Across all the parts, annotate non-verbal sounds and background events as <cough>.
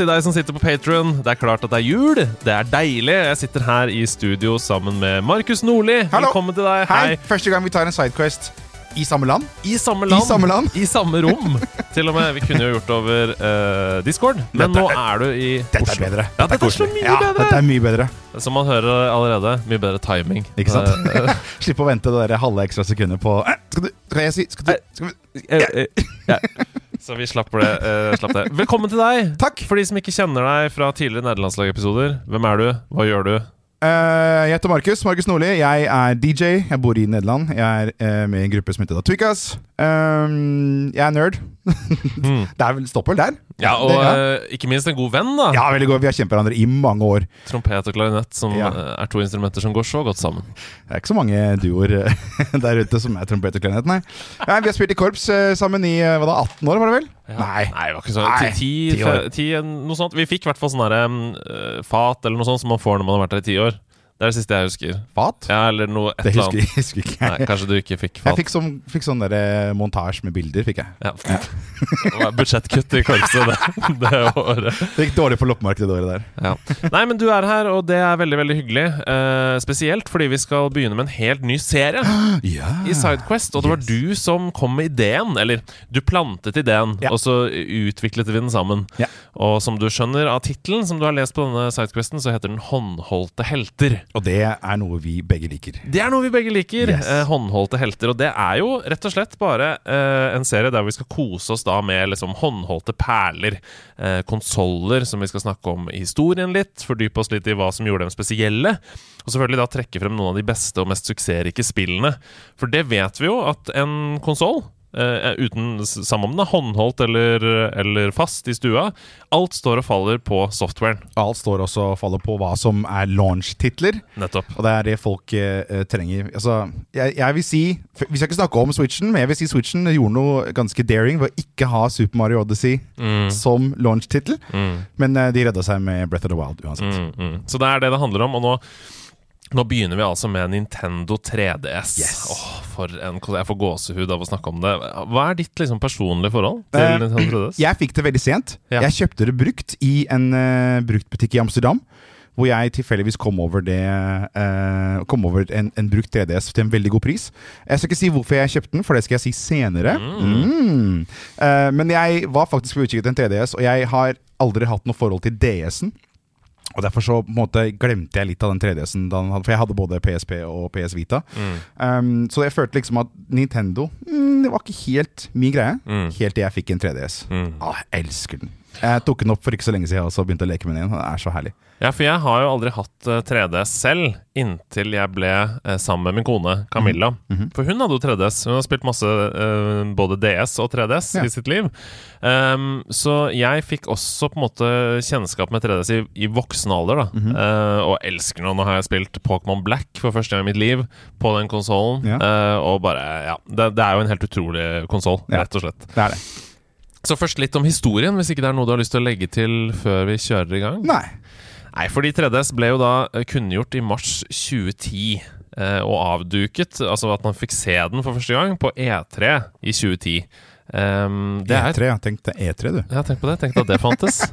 Til deg som sitter på Patron. Det er klart at det er jul. Det er deilig. Jeg sitter her i studio sammen med Markus Nordli. Velkommen til deg. Hei. Første gang vi tar en sidequest i samme land. I samme land. I samme land. I samme rom. <laughs> til og med. Vi kunne jo gjort det over uh, Discord, men Dette nå er- er du i Dette Oslo. er bedre. Ja, dette er så mye ja, bedre. Dette er mye bedre. Som man hører allerede. Mye bedre timing. Ikke sant? Eh, <laughs> Slipp å vente det der halve ekstra sekundet på eh, Skal du Skal jeg si skal du, skal vi, eh, eh, ja. Så vi slapper det, uh, slapp det. Velkommen til deg. Takk. For de som ikke kjenner deg fra tidligere nederlandslagepisoder. hvem er du? Hva gjør du? Uh, jeg heter Markus. Markus Nordli. Jeg er DJ. Jeg bor i Nederland. Jeg er eh, med i en gruppe som heter Twikas Um, jeg er nerd. Mm. <laughs> Det er vel stopper der. Ja, og Det- ja. eh, ikke minst en god venn, da. ja, veldig god. Vi har kjent hverandre i mange år. Trompet og klarinett, som Ja. eh, er to instrumenter som går så godt sammen. Det er ikke så mange duoer eh, <laughs> der ute som er trompet og klarinett, nei. Ja, Vi har spilt i korps sammen i hva da, 18 år, var det vel? Nei. Nei, det var ikke sånn ti, ti noe sånt. Vi fikk i hvert fall sånn eh, fat eller noe sånt som man får når man har vært her i ti år. Det er det siste jeg husker. Fat? Ja, eller noe et Det eller husker, annet. husker ikke Nei, kanskje du ikke fikk Jeg fat. fikk sånn, fikk sånn der, eh, montasje med bilder, fikk jeg. Ja. Det var Budsjettkutt i korpset det, <laughs> det året. Det gikk dårlig på loppemarkedet det året der. Ja. Nei, men du er her, og det er veldig veldig hyggelig. Eh, spesielt fordi vi skal begynne med en helt ny serie <gasps> Ja. i Sidequest. Og det var Yes. du som kom med ideen. Eller du plantet ideen, Ja. og så utviklet vi den sammen. Ja. Og som du skjønner av tittelen som du har lest på denne Sidequesten, så heter den 'Håndholdte helter'. Og det er noe vi begge liker. Det er noe vi begge liker. Yes. Eh, håndholdte helter. Og det er jo rett og slett bare eh, en serie der vi skal kose oss da med liksom håndholdte perler. Eh, Konsoller som vi skal snakke om i historien litt. Fordype oss litt i hva som gjorde dem spesielle. Og selvfølgelig da trekke frem noen av de beste og mest suksessrike spillene. For det vet vi jo at en konsoll Uh, uten, sammen Samme om den håndholdt eller, eller fast i stua. Alt står og faller på softwaren. Alt står også og faller på hva som er launch-titler. Nettopp. Og det er det folk eh, trenger. Altså, jeg, jeg vil si Vi skal ikke snakke om Switchen, men jeg vil si Switchen gjorde noe ganske daring ved å ikke ha Super Mario Odyssey Mm. som launch-tittel. Mm. Men uh, de redda seg med Breath of the Wild uansett. Mm, mm. Så det er det det handler om. Og nå, nå begynner vi altså med Nintendo 3DS. Yes. Oh, for en, jeg får gåsehud av å snakke om det. Hva er ditt liksom personlige forhold til uh, Nintendo 3DS? <clears throat> Jeg fikk det veldig sent. Ja. Jeg kjøpte det brukt i en uh, bruktbutikk i Amsterdam. Hvor jeg tilfeldigvis kom over, det, uh, kom over en, en brukt 3DS til en veldig god pris. Jeg skal ikke si hvorfor jeg kjøpte den, for det skal jeg si senere. Mm. Eh, men jeg var faktisk på utkikk etter en 3DS, og jeg har aldri hatt noe forhold til DS-en. Og Derfor så på en måte glemte jeg litt av den 3DS-en, da den hadde- for jeg hadde både PSP og PS Vita. Mm. Um, så jeg følte liksom at Nintendo mm, Det var ikke helt min greie. Mm. Helt til jeg fikk en 3DS. Mm. Ah, jeg elsker den. Jeg tok den opp for ikke så lenge siden og så begynte å leke med den igjen. Den er så herlig. Ja, for jeg har jo aldri hatt eh, 3DS selv, inntil jeg ble eh, sammen med min kone Camilla. Mhm. For hun hadde jo 3DS. Hun har spilt masse eh, både DS og 3DS Ja. i sitt liv. Um, så jeg fikk også på en måte kjennskap med 3DS i, i voksen alder, da. Mm -hmm. uh, og elsker nå. Nå har jeg spilt Pokémon Black for første gang i mitt liv på den konsollen. Ja. og bare, ja det, det er jo en helt utrolig konsoll, Ja. rett og slett. Det er det. Så først litt om historien, hvis ikke det er noe du har lyst til å legge til før vi kjører i gang. Nei. Nei, fordi 3DS ble jo da eh, kunngjort i mars 2010. eh, Og avduket, altså at man fikk se den for første gang, på E3 i 2010. Um, det er E3, ja. Tenk deg E3, du. Ja, tenk på det. Tenk at det fantes. <laughs>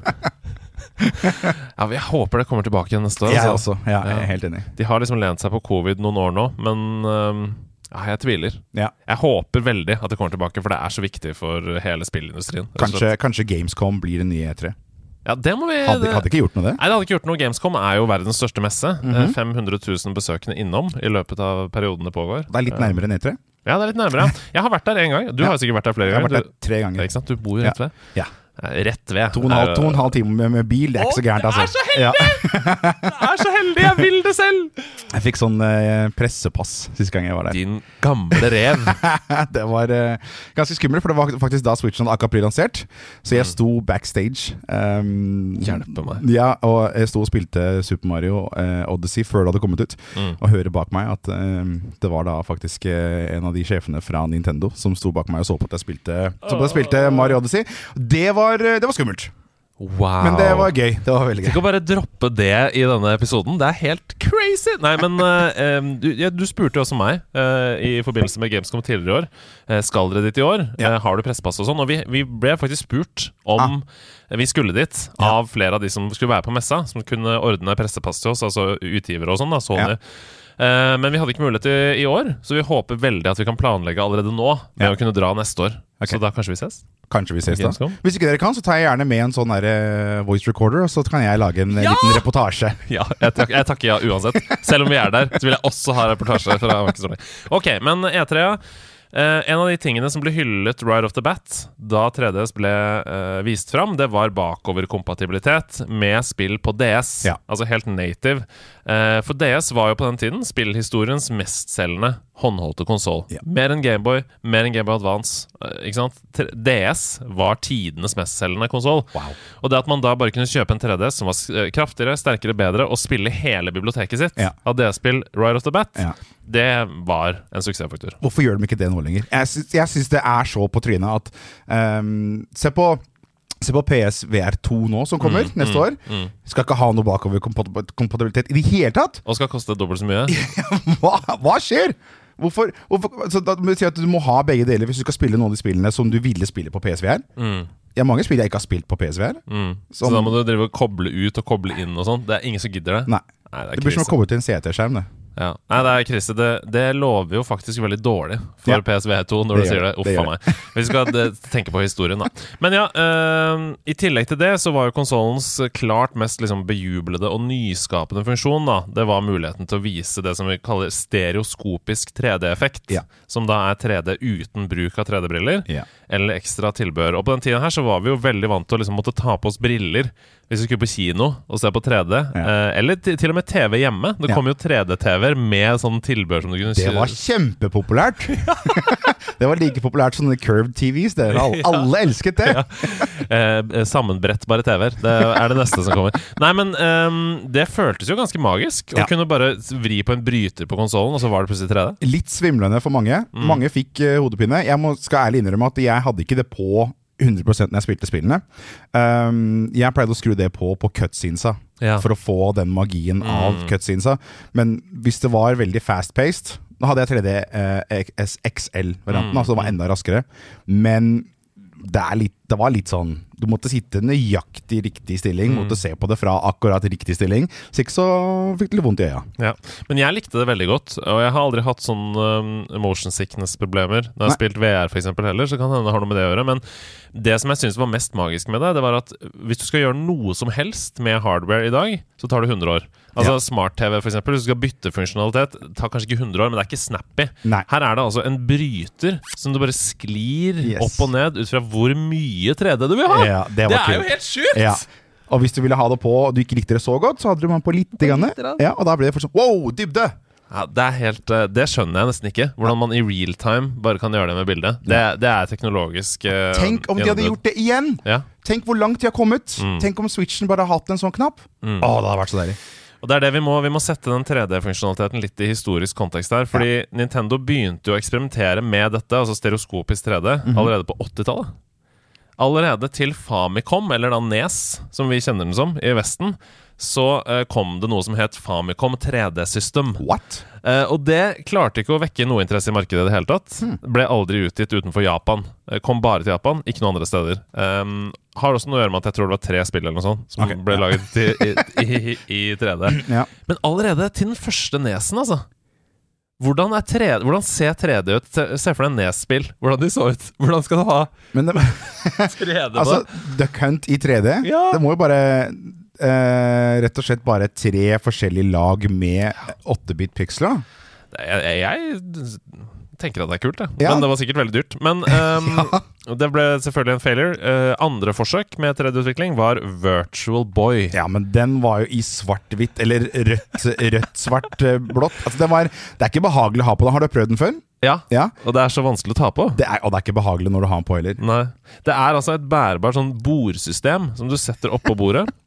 ja, Jeg håper det kommer tilbake neste år. Jeg altså. også. Ja, jeg er helt enig. De har liksom lent seg på covid noen år nå, men um, ja, jeg tviler. Ja. Jeg håper veldig at det kommer tilbake, for det er så viktig for hele spillindustrien. Kanskje, kanskje Gamescom blir en nye E3. Ja, det må vi Hadde, hadde ikke gjort noe, det. Nei, det hadde ikke gjort noe. Gamescom er jo verdens største messe. Mm -hmm. 500 000 besøkende innom i løpet av perioden det pågår. Det er litt nærmere enn E3. Ja, det er litt nærmere. Jeg har vært der én gang. Du <laughs> Ja. har sikkert vært der flere ganger. Jeg har vært der tre ganger. Du, ikke sant? du bor rett ved. Ja. Eh, Rett ved. To og en halv, time med, med bil, det er ikke så gærent, altså. er så Ja. Jeg er så heldig! Jeg <laughs> spilte selv! Jeg fikk sånn eh, pressepass sist gang jeg var der. Din gamle rev. <laughs> det var eh, ganske skummelt, for det var faktisk da Switchen akkurat ble lansert. Så Mm. jeg sto backstage. Um, Hjelpe meg. Ja, og jeg sto og spilte Super Mario eh, Odyssey før det hadde kommet ut. Mm. Og hører bak meg at eh, det var da faktisk eh, en av de sjefene fra Nintendo som sto bak meg og så på at jeg spilte, så på at jeg spilte Mario Odyssey. Det var, eh, det var skummelt, Wow. men det var gøy. Det var veldig gøy. Tenk å bare droppe det i denne episoden. Det er helt crazy! Nei, men <laughs> uh, du, ja, du spurte også meg uh, i forbindelse med Gamescom tidligere i år. Uh, skal dere dit i år? Ja. Har du pressepass og sånn? Og vi, vi ble faktisk spurt om vi skulle dit, av flere av de som skulle være på messa, som kunne ordne pressepass til oss, altså utgivere og sånn, da, Sony. Ja. Eh, men vi hadde ikke mulighet i, i år, så vi håper veldig at vi kan planlegge allerede nå med Ja. å kunne dra neste år. Okay. Så da kanskje vi ses? Kanskje vi ses da. Hvis ikke dere kan, så tar jeg gjerne med en sånn der, eh, voice recorder, og så kan jeg lage en eh, Ja! liten reportasje. <laughs> Ja, jeg, tak jeg takker ja uansett. Selv om vi er der, så vil jeg også ha reportasje fra Ok, men E3, ja. Eh, en av de tingene som ble hyllet right off the bat da 3DS ble uh, vist fram, det var bakoverkompatibilitet med spill på DS. Ja. Altså helt native. Uh, for DS var jo på den tiden spillhistoriens mestselgende håndholdte konsoll. Ja. Mer enn Gameboy, mer enn Gameboy Advance. eh, ikke sant? DS var tidenes mestselgende konsoll. Wow. Og det at man da bare kunne kjøpe en 3DS som var eh, kraftigere, sterkere, bedre, og spille hele biblioteket sitt Ja. av DS-spill right off the bat, Ja. det var en suksessfaktor. Hvorfor gjør de ikke det nå lenger? Jeg syns, det er så på trynet at um, Se på Se på PSVR2 nå, som kommer neste år. Mm. Skal ikke ha noe bakoverkompatibilitet i det hele tatt! Og skal koste dobbelt så mye. <laughs> Hva, hva skjer?! Hvorfor, hvorfor så da må du si at Du må ha begge deler hvis du skal spille noen av de spillene som du ville spille på PSVR. Mm. Det er mange spill jeg ikke har spilt på PSVR. Mm. Så da må du drive og koble ut og koble inn og sånn. Det er ingen som gidder det. Nei. Nei, det Det blir som å koble komme ut til en CT-skjerm. det Ja. Nei, det er krise. Det, det lover jo faktisk veldig dårlig for Ja. PSV2 når Det du sier det. Uff a meg. Vi skal eh, tenke på historien, da. Men ja, eh, i tillegg til det så var jo konsollens klart mest liksom bejublede og nyskapende funksjon, da. Det var muligheten til å vise det som vi kaller stereoskopisk 3D-effekt. Ja. Som da er 3D uten bruk av 3D-briller Ja. Eller ekstra tilbehør. Og på den tiden her så var vi jo veldig vant til å liksom måtte ta på oss briller hvis vi skulle på kino og se på 3D. Ja. Eh, eller til, og med TV hjemme. Det Ja. kom jo 3D-TV-er med sånn tilbehør som du kunne Det var kjempepopulært! <laughs> det var like populært som curved TVs. Det. Alle, <laughs> alle elsket det! eh, Sammenbrettbare TV-er. Det er det neste som kommer. Nei, men ehm, det føltes jo ganske magisk. Å kunne bare vri på en bryter på konsollen, og så var det plutselig 3D. Litt svimlende for mange. Mange fikk eh, hodepine. Jeg må, skal ærlig innrømme at jeg hadde ikke det på 100 når jeg spilte spillene. Um, jeg pleide å skru det på på cutscenesa Ja. for å få den magien av cutscenesa. Men hvis det var veldig fast-paced Nå hadde jeg 3D eh, XL-varianten, altså det var enda raskere. Men det, litt, det var litt sånn Du måtte sitte nøyaktig riktig stilling. Måtte se på det fra akkurat riktig stilling. Så ikke så fikk du litt vondt i øya. Ja. Men jeg likte det veldig godt, og jeg har aldri hatt sånn um, motion sickness-problemer. Når jeg har spilt VR for eksempel heller, så kan det hende det har noe med det å gjøre. Men det som jeg syns var mest magisk med det, det var at hvis du skal gjøre noe som helst med hardware i dag, så tar det 100 år. Altså Ja. smart-TV, eksempel, hvis du skal bytte funksjonalitet, tar kanskje ikke 100 år, men det er ikke snappy. Nei. Her er det altså en bryter som du bare sklir Yes. opp og ned ut fra hvor mye 3D du vil ha! Ja, det det er jo helt sjukt! Ja. Og hvis du ville ha det på og du ikke likte det så godt, så hadde du man på. Grann. grann. Ja, og da ble det fortsatt Wow, dybde! Ja, det er helt eh, Det skjønner jeg nesten ikke. Hvordan man i real time bare kan gjøre det med bildet. Det, det er teknologisk uh, Tenk om de hadde gjort det igjen! Ja. Tenk hvor langt de har kommet! Mm. Tenk om Switchen bare har hatt en sånn knapp. Å, det hadde vært så deilig. Og det er det Vi må Vi må sette den 3D-funksjonaliteten litt i historisk kontekst her. Fordi Nintendo begynte jo å eksperimentere med dette, altså stereoskopisk 3D, Mhm. allerede på 80-tallet. Allerede til Famicom, eller da Nes, som vi kjenner den som, i Vesten, så uh, kom det noe som het Famicom 3D-system. What? Uh, og det klarte ikke å vekke noe interesse i markedet i det hele tatt. Hmm. Ble aldri utgitt utenfor Japan. Uh, kom bare til Japan, ikke noen andre steder. Um, har også noe å gjøre med at jeg tror det var tre spill eller noe sånt som okay. ble laget i, i, i, i 3D. <laughs> Ja. Men allerede til den første nesen, altså. Hvordan, er 3D, hvordan ser 3D ut? Se for deg Nes-spill. Hvordan de så ut. Hvordan skal du ha Men det, <laughs> 3D på altså. Duck Hunt i 3D, Ja. det må jo bare eh, Rett og slett bare tre forskjellige lag med 8-bit piksler. Jeg, jeg, tenker at det er kult, jeg. Ja. Men det var sikkert veldig dyrt. Men <laughs> ehm, det ble selvfølgelig en failure. Uh, andre forsøk med 3D-utvikling var Virtual Boy. Ja, men den var jo i svart-hvitt, eller rødt, rødt, eh. Altså, det, var, det er ikke behagelig å ha på den. Har du prøvd den før? Ja, Ja. og det er så vanskelig å ta på. Det er, og det er ikke behagelig når du har den på heller. Nei. Det er altså et bærbart sånn bordsystem som du setter oppå bordet. <laughs>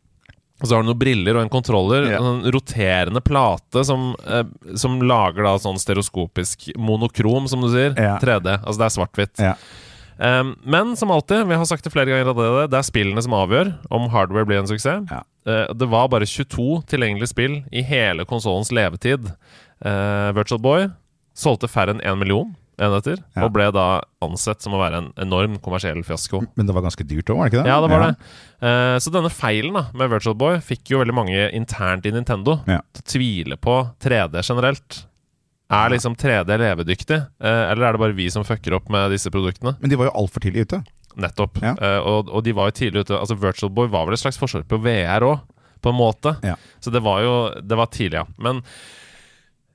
Og så har du noen briller og en kontroller. Yeah. En roterende plate som, eh, som lager da sånn stereoskopisk monokrom, som du sier. Yeah. 3D. Altså det er svart-hvitt. Yeah. Um, men som alltid, vi har sagt det flere ganger allerede, det er spillene som avgjør om hardware blir en suksess. Eh, det var bare 22 tilgjengelige spill i hele konsollens levetid. Uh, Virtual Boy solgte færre enn én million enheter, Ja. og ble da ansett som å være en enorm kommersiell fiasko. Men det var ganske dyrt òg, var det ikke det? Ja, det var det. Eh, så denne feilen da med Virtual Boy fikk jo veldig mange internt i Nintendo Ja. til å tvile på 3D generelt. Er liksom 3D levedyktig, eh, eller er det bare vi som fucker opp med disse produktene? Men de var jo altfor tidlig ute. Nettopp. Ja. Eh, og, og de var jo tidlig ute. Altså Virtual Boy var vel et slags forsøk på VR òg, på en måte. Ja. Så det var jo Det var tidlig, ja. Men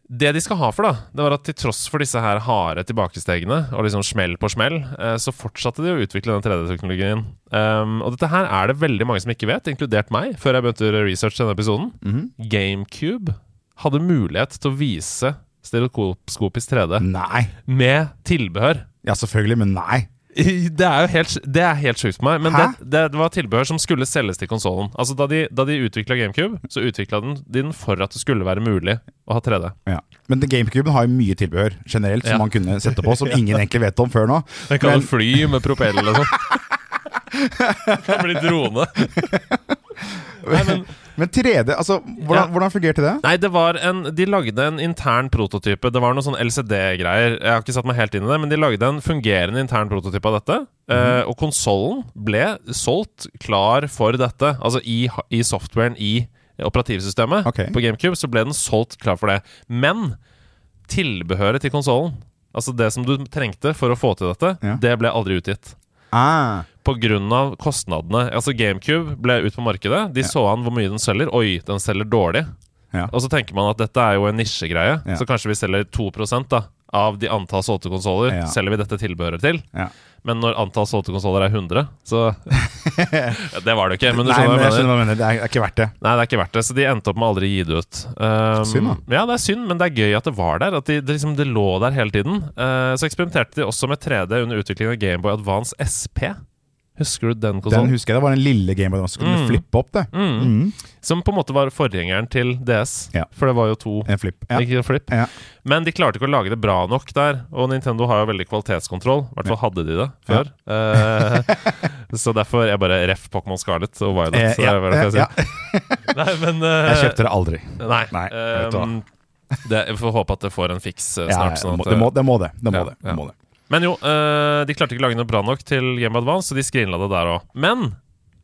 det de skal ha for, da, det var at til tross for disse her harde tilbakestegene og liksom smell på smell, eh, så fortsatte de å utvikle den 3D-teknologien. Um, og dette her er det veldig mange som ikke vet, inkludert meg, før jeg begynte å researche denne episoden. Mhm. GameCube hadde mulighet til å vise stereoskopisk 3D Nei. med tilbehør. Ja, selvfølgelig, men nei. <laughs> Det er jo helt, det er helt sjukt for meg. Men det, det, det var tilbehør som skulle selges til konsollen. Altså, da de, da de utvikla GameCube, så utvikla den, de den for at det skulle være mulig å ha 3D. Ja. Men GameCuben har jo mye tilbehør generelt Ja. som man kunne sette på, som ingen egentlig vet om før nå. Den kan Men- fly med propeller og sånn. <laughs> Det bli drone. <laughs> Nei, men, Men 3D, altså, hvordan, Ja. hvordan fungerte det? nei, det var en De lagde en intern prototype. Det var noen sånn LCD-greier. Jeg har ikke satt meg helt inn i det, men de lagde en fungerende intern prototype av dette. Eh, og konsollen ble solgt klar for dette. Altså i, i softwaren i operativsystemet Okay. på GameCube, så ble den solgt klar for det. Men tilbehøret til konsollen, altså det som du trengte for å få til dette, Ja. det ble aldri utgitt. Ah, Av kostnadene. Altså GameCube ble ut på markedet. De Ja. så an hvor mye den selger. Oi, den selger dårlig. ja. Og så tenker man at dette er jo en nisjegreie, Ja. så kanskje vi selger 2 da av de antall solgte konsoller. Ja. Selger vi dette tilbehøret til. Men når antall solgte konsoller er 100, så <laughs> Det var det ikke, men du Nei, men jeg skjønner hva du mener. Det er, er ikke verdt det. Nei, det er ikke verdt det, så de endte opp med å aldri gi det ut. Um, Synd, da. Ja, det er synd, men det er gøy at det var der. At de, det, liksom, det lå der hele tiden. Uh, så eksperimenterte de også med 3D under utviklingen av Gameboy Advance SP. Husker du den Den husker jeg, det var den lille Gameboy som kunne Mm. flippe opp det. Mm. Mm. Som på en måte var forgjengeren til DS. Ja. For det var jo to En flipp. Ja. ikke flip. Ja. Men de klarte ikke å lage det bra nok der. Og Nintendo har jo veldig kvalitetskontroll. I hvert fall hadde de det før. Eh, <laughs> så derfor jeg bare ref Pokémon Scarlet og Violet. Eh, ja, det jeg ja. <laughs> Nei, men eh, Jeg kjøpte det aldri. Nei. Nei, ehm, det, vi får håpe at det får en fiks eh, snart. det, sånn må, det, må, det må det. Det må det. Men jo, eh, de klarte ikke å lage noe bra nok til Game Advance, så de skrinla det der òg. Men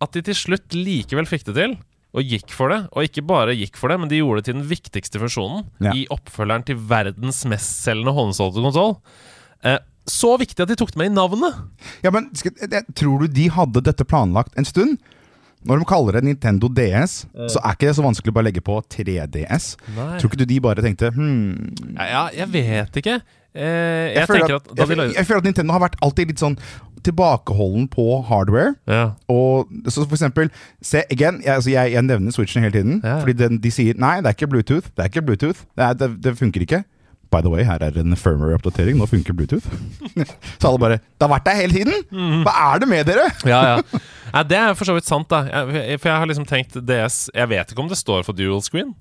at de til slutt likevel fikk det til, og gikk for det. Og ikke bare gikk for det, men de gjorde det til den viktigste funksjonen Ja. i oppfølgeren til verdens mestselgende håndholdte konsoll. Eh, så viktig at de tok det med i navnet! Ja, men jeg, Tror du de hadde dette planlagt en stund? Når de kaller det Nintendo DS, så er ikke det så vanskelig å bare legge på 3DS. Nei. Tror ikke du de bare tenkte hmm, Ja, ja, jeg vet ikke. Eh, jeg, jeg, føler at, at jeg, jeg føler at Nintendo har vært alltid litt sånn tilbakeholden på hardware. ja. Og så for eksempel se, again, jeg, altså jeg, nevner Switchen hele tiden. Ja. Fordi den, de sier nei, det er ikke Bluetooth. Det er ikke Bluetooth Det, er, det, det funker ikke. By the way, her er en firmware-oppdatering. Nå funker Bluetooth. <laughs> så alle bare Det har vært der hele tiden! Mhm. Hva er det med dere?! ja, ja. Nei, det er for så vidt sant, da. Jeg, for jeg har liksom tenkt DS Jeg vet ikke om det står for dual screen.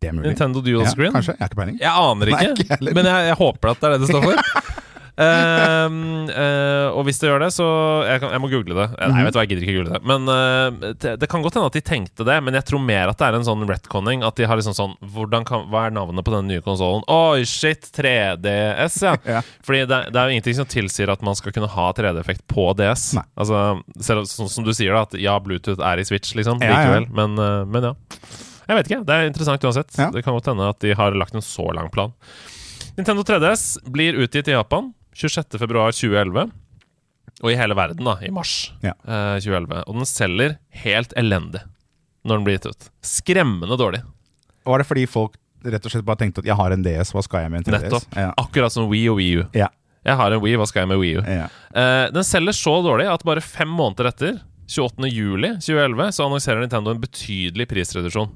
Det er mulig. Nintendo dual Ja, screen. kanskje. Jeg har ikke peiling. Jeg aner Nei, ikke, ikke men jeg, jeg håper at det er det det står for. um, <laughs> uh, og hvis det gjør det, så Jeg, kan, jeg må google det. Eh, Mhm. Nei, vet du hva, jeg gidder ikke google det. Men uh, det, det kan godt hende at de tenkte det, men jeg tror mer at det er en sånn retconning. At de har liksom sånn kan, Hva er navnet på den nye konsollen? Oi, shit! 3DS, ja. <laughs> Ja. Fordi det, det er jo ingenting som tilsier at man skal kunne ha 3D-effekt på DS. Nei. Altså, selv sånn som du sier, da, at ja, Bluetooth er i Switch, liksom. Ja, ja. Likevel. Men, uh, men ja. Jeg vet ikke. Det er interessant uansett. Ja. Det kan godt hende at de har lagt en så lang plan. Nintendo 3DS blir utgitt i Japan 26.2.2011. Og i hele verden, da, i mars Ja. eh, 2011. Og den selger helt elendig når den blir gitt ut. Skremmende dårlig. Var det fordi folk rett og slett bare tenkte at jeg har en DS, hva skal jeg med en 3DS? Nettopp. Ja. Akkurat som Wii og Wii U. Ja. Jeg har en Wii, hva skal jeg med Wii U? Ja. Eh, den selger så dårlig at bare fem måneder etter, 28.07.2011, så annonserer Nintendo en betydelig prisreduksjon.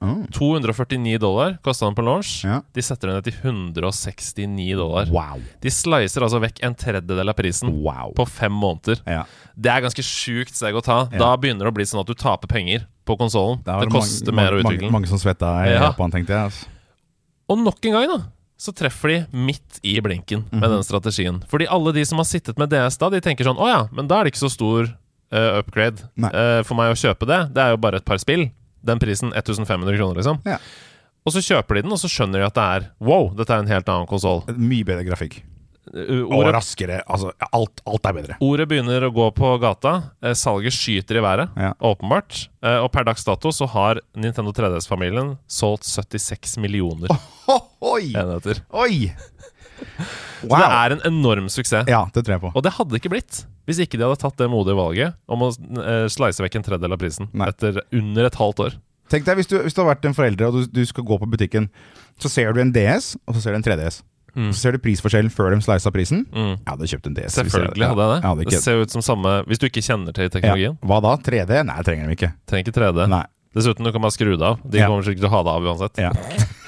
Oh. 249 dollar kosta den på launch. Ja. De setter den ned til 169 dollar. Wow. De slicer altså vekk en tredjedel av prisen Wow. på fem måneder. Ja. Det er ganske sjukt steg å ta. Ja. Da begynner det å bli sånn at du taper penger på konsollen. Det, Det koster mange, mer å utvikle den. mange som svetta i Ja. Japan, tenkte jeg. Altså. Og nok en gang, da, så treffer de midt i blinken med den strategien. Fordi alle de som har sittet med DS da, de tenker sånn Å ja, men da er det ikke så stor uh, upgrade eh, for meg å kjøpe det. Det er jo bare et par spill. Den prisen 1500 kroner, liksom. Ja. Og så kjøper de den, og så skjønner de at det er Wow, dette er en helt annen konsoll. Mye bedre grafikk. Og raskere. Altså, alt, alt er bedre. ordet begynner å gå på gata. Eh, salget skyter i været, Ja. åpenbart. Eh, og per dags dato så har Nintendo 3DS-familien solgt 76 millioner <laughs> Oi! enheter. Oi! <laughs> Så det er en enorm suksess. Ja, det tror jeg på. Og det hadde ikke blitt hvis ikke de hadde tatt det modige valget om å eh, slice vekk en tredjedel av prisen Nei. etter under et halvt år. Tenk deg, Hvis du, hvis du har vært en forelder og du, du skal gå på butikken, så ser du en DS, og så ser du en 3DS. Mm. Så ser du prisforskjellen før de slisa prisen. Mm. Jeg hadde kjøpt en DS. jeg- Selvfølgelig hadde jeg det. Ja, hadde det ser ut som samme Hvis du ikke kjenner til ja. teknologien. Hva da? 3D? Nei, trenger de ikke. Trenger ikke 3D. Nei. Dessuten, du kan bare skru det av. De Ja. kommer sikkert til å ha det av uansett. Ja.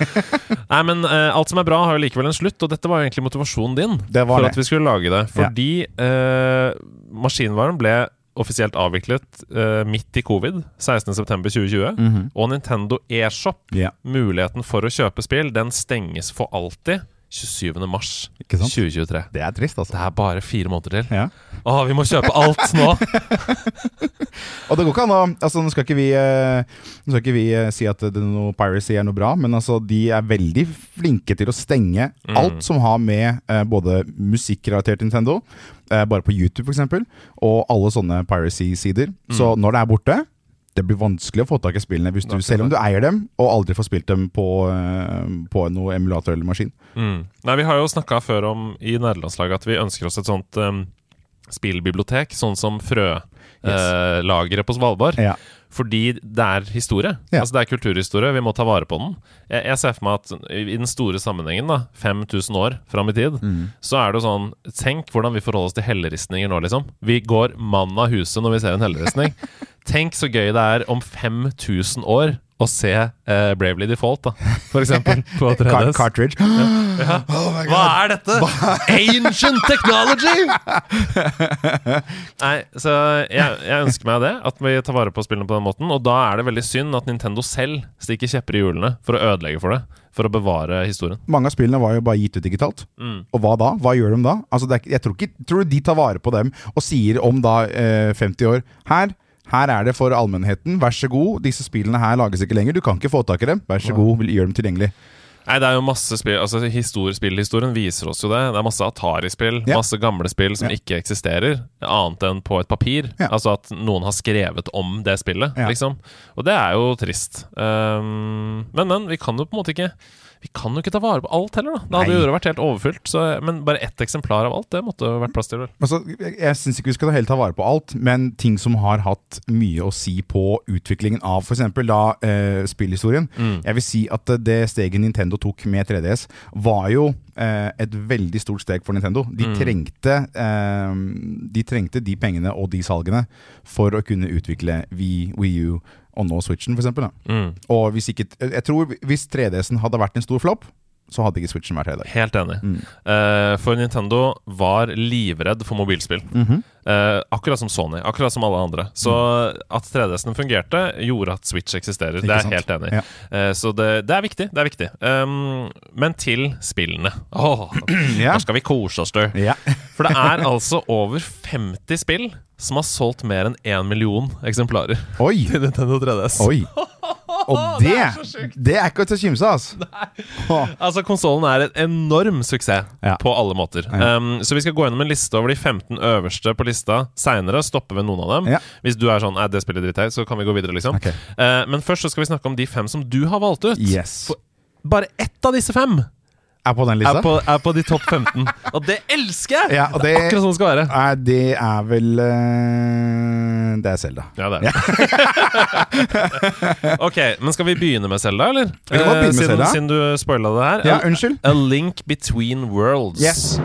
<laughs> Nei, men uh, alt som er bra, har jo likevel en slutt, og dette var jo egentlig motivasjonen din for det. at vi skulle lage det. Fordi eh, maskinvaren ble offisielt avviklet uh, midt i covid, 16.9.2020. Mhm. Og Nintendo eShop, yeah. muligheten for å kjøpe spill, den stenges for alltid 27. mars 2023. Det er trist, altså. Det er bare fire måneder til. Ja. Å, vi må kjøpe alt nå! <laughs> Og det går ikke an å altså, Nå skal ikke vi, eh, skal ikke vi eh, si at det noe piracy er noe bra, men altså, de er veldig flinke til å stenge Mm. alt som har med eh, både musikkrelatert Nintendo, eh, bare på YouTube f.eks., og alle sånne piracy-sider. Så når det er borte det blir vanskelig å få tak i spillene hvis du, selv om du eier dem og aldri får spilt dem på, eh, på noe emulator eller maskin. Mm. Nei, Vi har jo snakka før om i nederlandslaget at vi ønsker oss et sånt um, spillbibliotek, sånn som frølageret på Svalbard. Ja. Fordi det er historie. Ja. Altså Det er kulturhistorie. Vi må ta vare på den. Jeg, jeg ser for meg at i den store sammenhengen, da 5000 år fram i tid, så er det jo sånn Tenk hvordan vi forholder oss til helleristninger nå, liksom. Vi går mann av huset når vi ser en helleristning. <laughs> Tenk så gøy det er om 5000 år å se uh, Bravely Default, da, for eksempel, <laughs> på 3DS. cartridge. <gasps> Hva er dette? <laughs> Ancient technology! <laughs> Nei, så jeg, jeg ønsker meg det, at vi tar vare på spillene på den måten. Og da er det veldig synd at Nintendo selv stikker kjepper i hjulene for å ødelegge for det. For å bevare historien. Mange av spillene var jo bare gitt ut digitalt. Mm. Og hva da? Hva gjør de da? Altså, det er, jeg tror ikke tror du de tar vare på dem og sier om da eh, 50 år Her her er det for allmennheten, vær så god. Disse spillene her lages ikke lenger. Du kan ikke få tak i dem. Vær så god, gjør dem tilgjengelig. Nei, det er jo masse spill Altså histor, Spillhistorien viser oss jo det. Det er masse Atari-spill, Ja. masse gamle spill som Ja. ikke eksisterer, annet enn på et papir. Ja. Altså at noen har skrevet om det spillet, Ja. liksom. Og det er jo trist. Um, men, men, vi kan jo på en måte ikke Vi kan jo ikke ta vare på alt heller, da. Det hadde jo vært helt overfylt. Så, men bare ett eksemplar av alt, det måtte jo vært plass til. Altså, jeg jeg syns ikke vi skal helt ta vare på alt, men ting som har hatt mye å si på utviklingen av f.eks. da eh, spillhistorien. Mm. Jeg vil si at det steget Nintendo tok med 3DS, var jo eh, et veldig stort steg for Nintendo. De, Mm. trengte, eh, de trengte de pengene og de salgene for å kunne utvikle Wii, Wii U og nå Switchen, f.eks. Mm. Og hvis ikke Jeg tror hvis 3DS-en hadde vært en stor flopp, så hadde ikke Switchen vært her i dag. Helt enig. Mm. Uh, for Nintendo var livredd for mobilspill. Mm -hmm. uh, akkurat som Sony, akkurat som alle andre. Så at 3DS-en fungerte, gjorde at Switch eksisterer. Ikke det er jeg sant? helt enig. Ja. Uh, så det, det er viktig. det er viktig um, Men til spillene. Oh, <clears throat> Ja. Nå skal vi kose oss, du. Ja. For det er altså over 50 spill som har solgt mer enn én million eksemplarer Oi! <laughs> til Nintendo 3DS. Oi! <laughs> Og Det det, er så sjukt. det er ikke til å kimse av, altså. <laughs> Altså, konsollen er en enorm suksess Ja. på alle måter. Ja. Um, så vi skal gå gjennom en liste over de 15 øverste på lista seinere. Stoppe ved noen av dem. Ja. Hvis du er sånn Nei, det spiller dritt her, så kan vi gå videre, liksom. Ok. Eh, men først så skal vi snakke om de fem som du har valgt ut. Yes. For- Bare ett av disse fem Er på den er på, er på de topp 15. <laughs> og det elsker jeg! Ja, og det, Akkurat sånn det skal være. Nei, det er vel uh, det er Selda. Ja, det er det. <laughs> ok, men skal vi begynne med Selda, eller? Vi kan godt begynne med siden, Zelda. siden du spoila det her. Ja, A- A Link Between Worlds. Yes.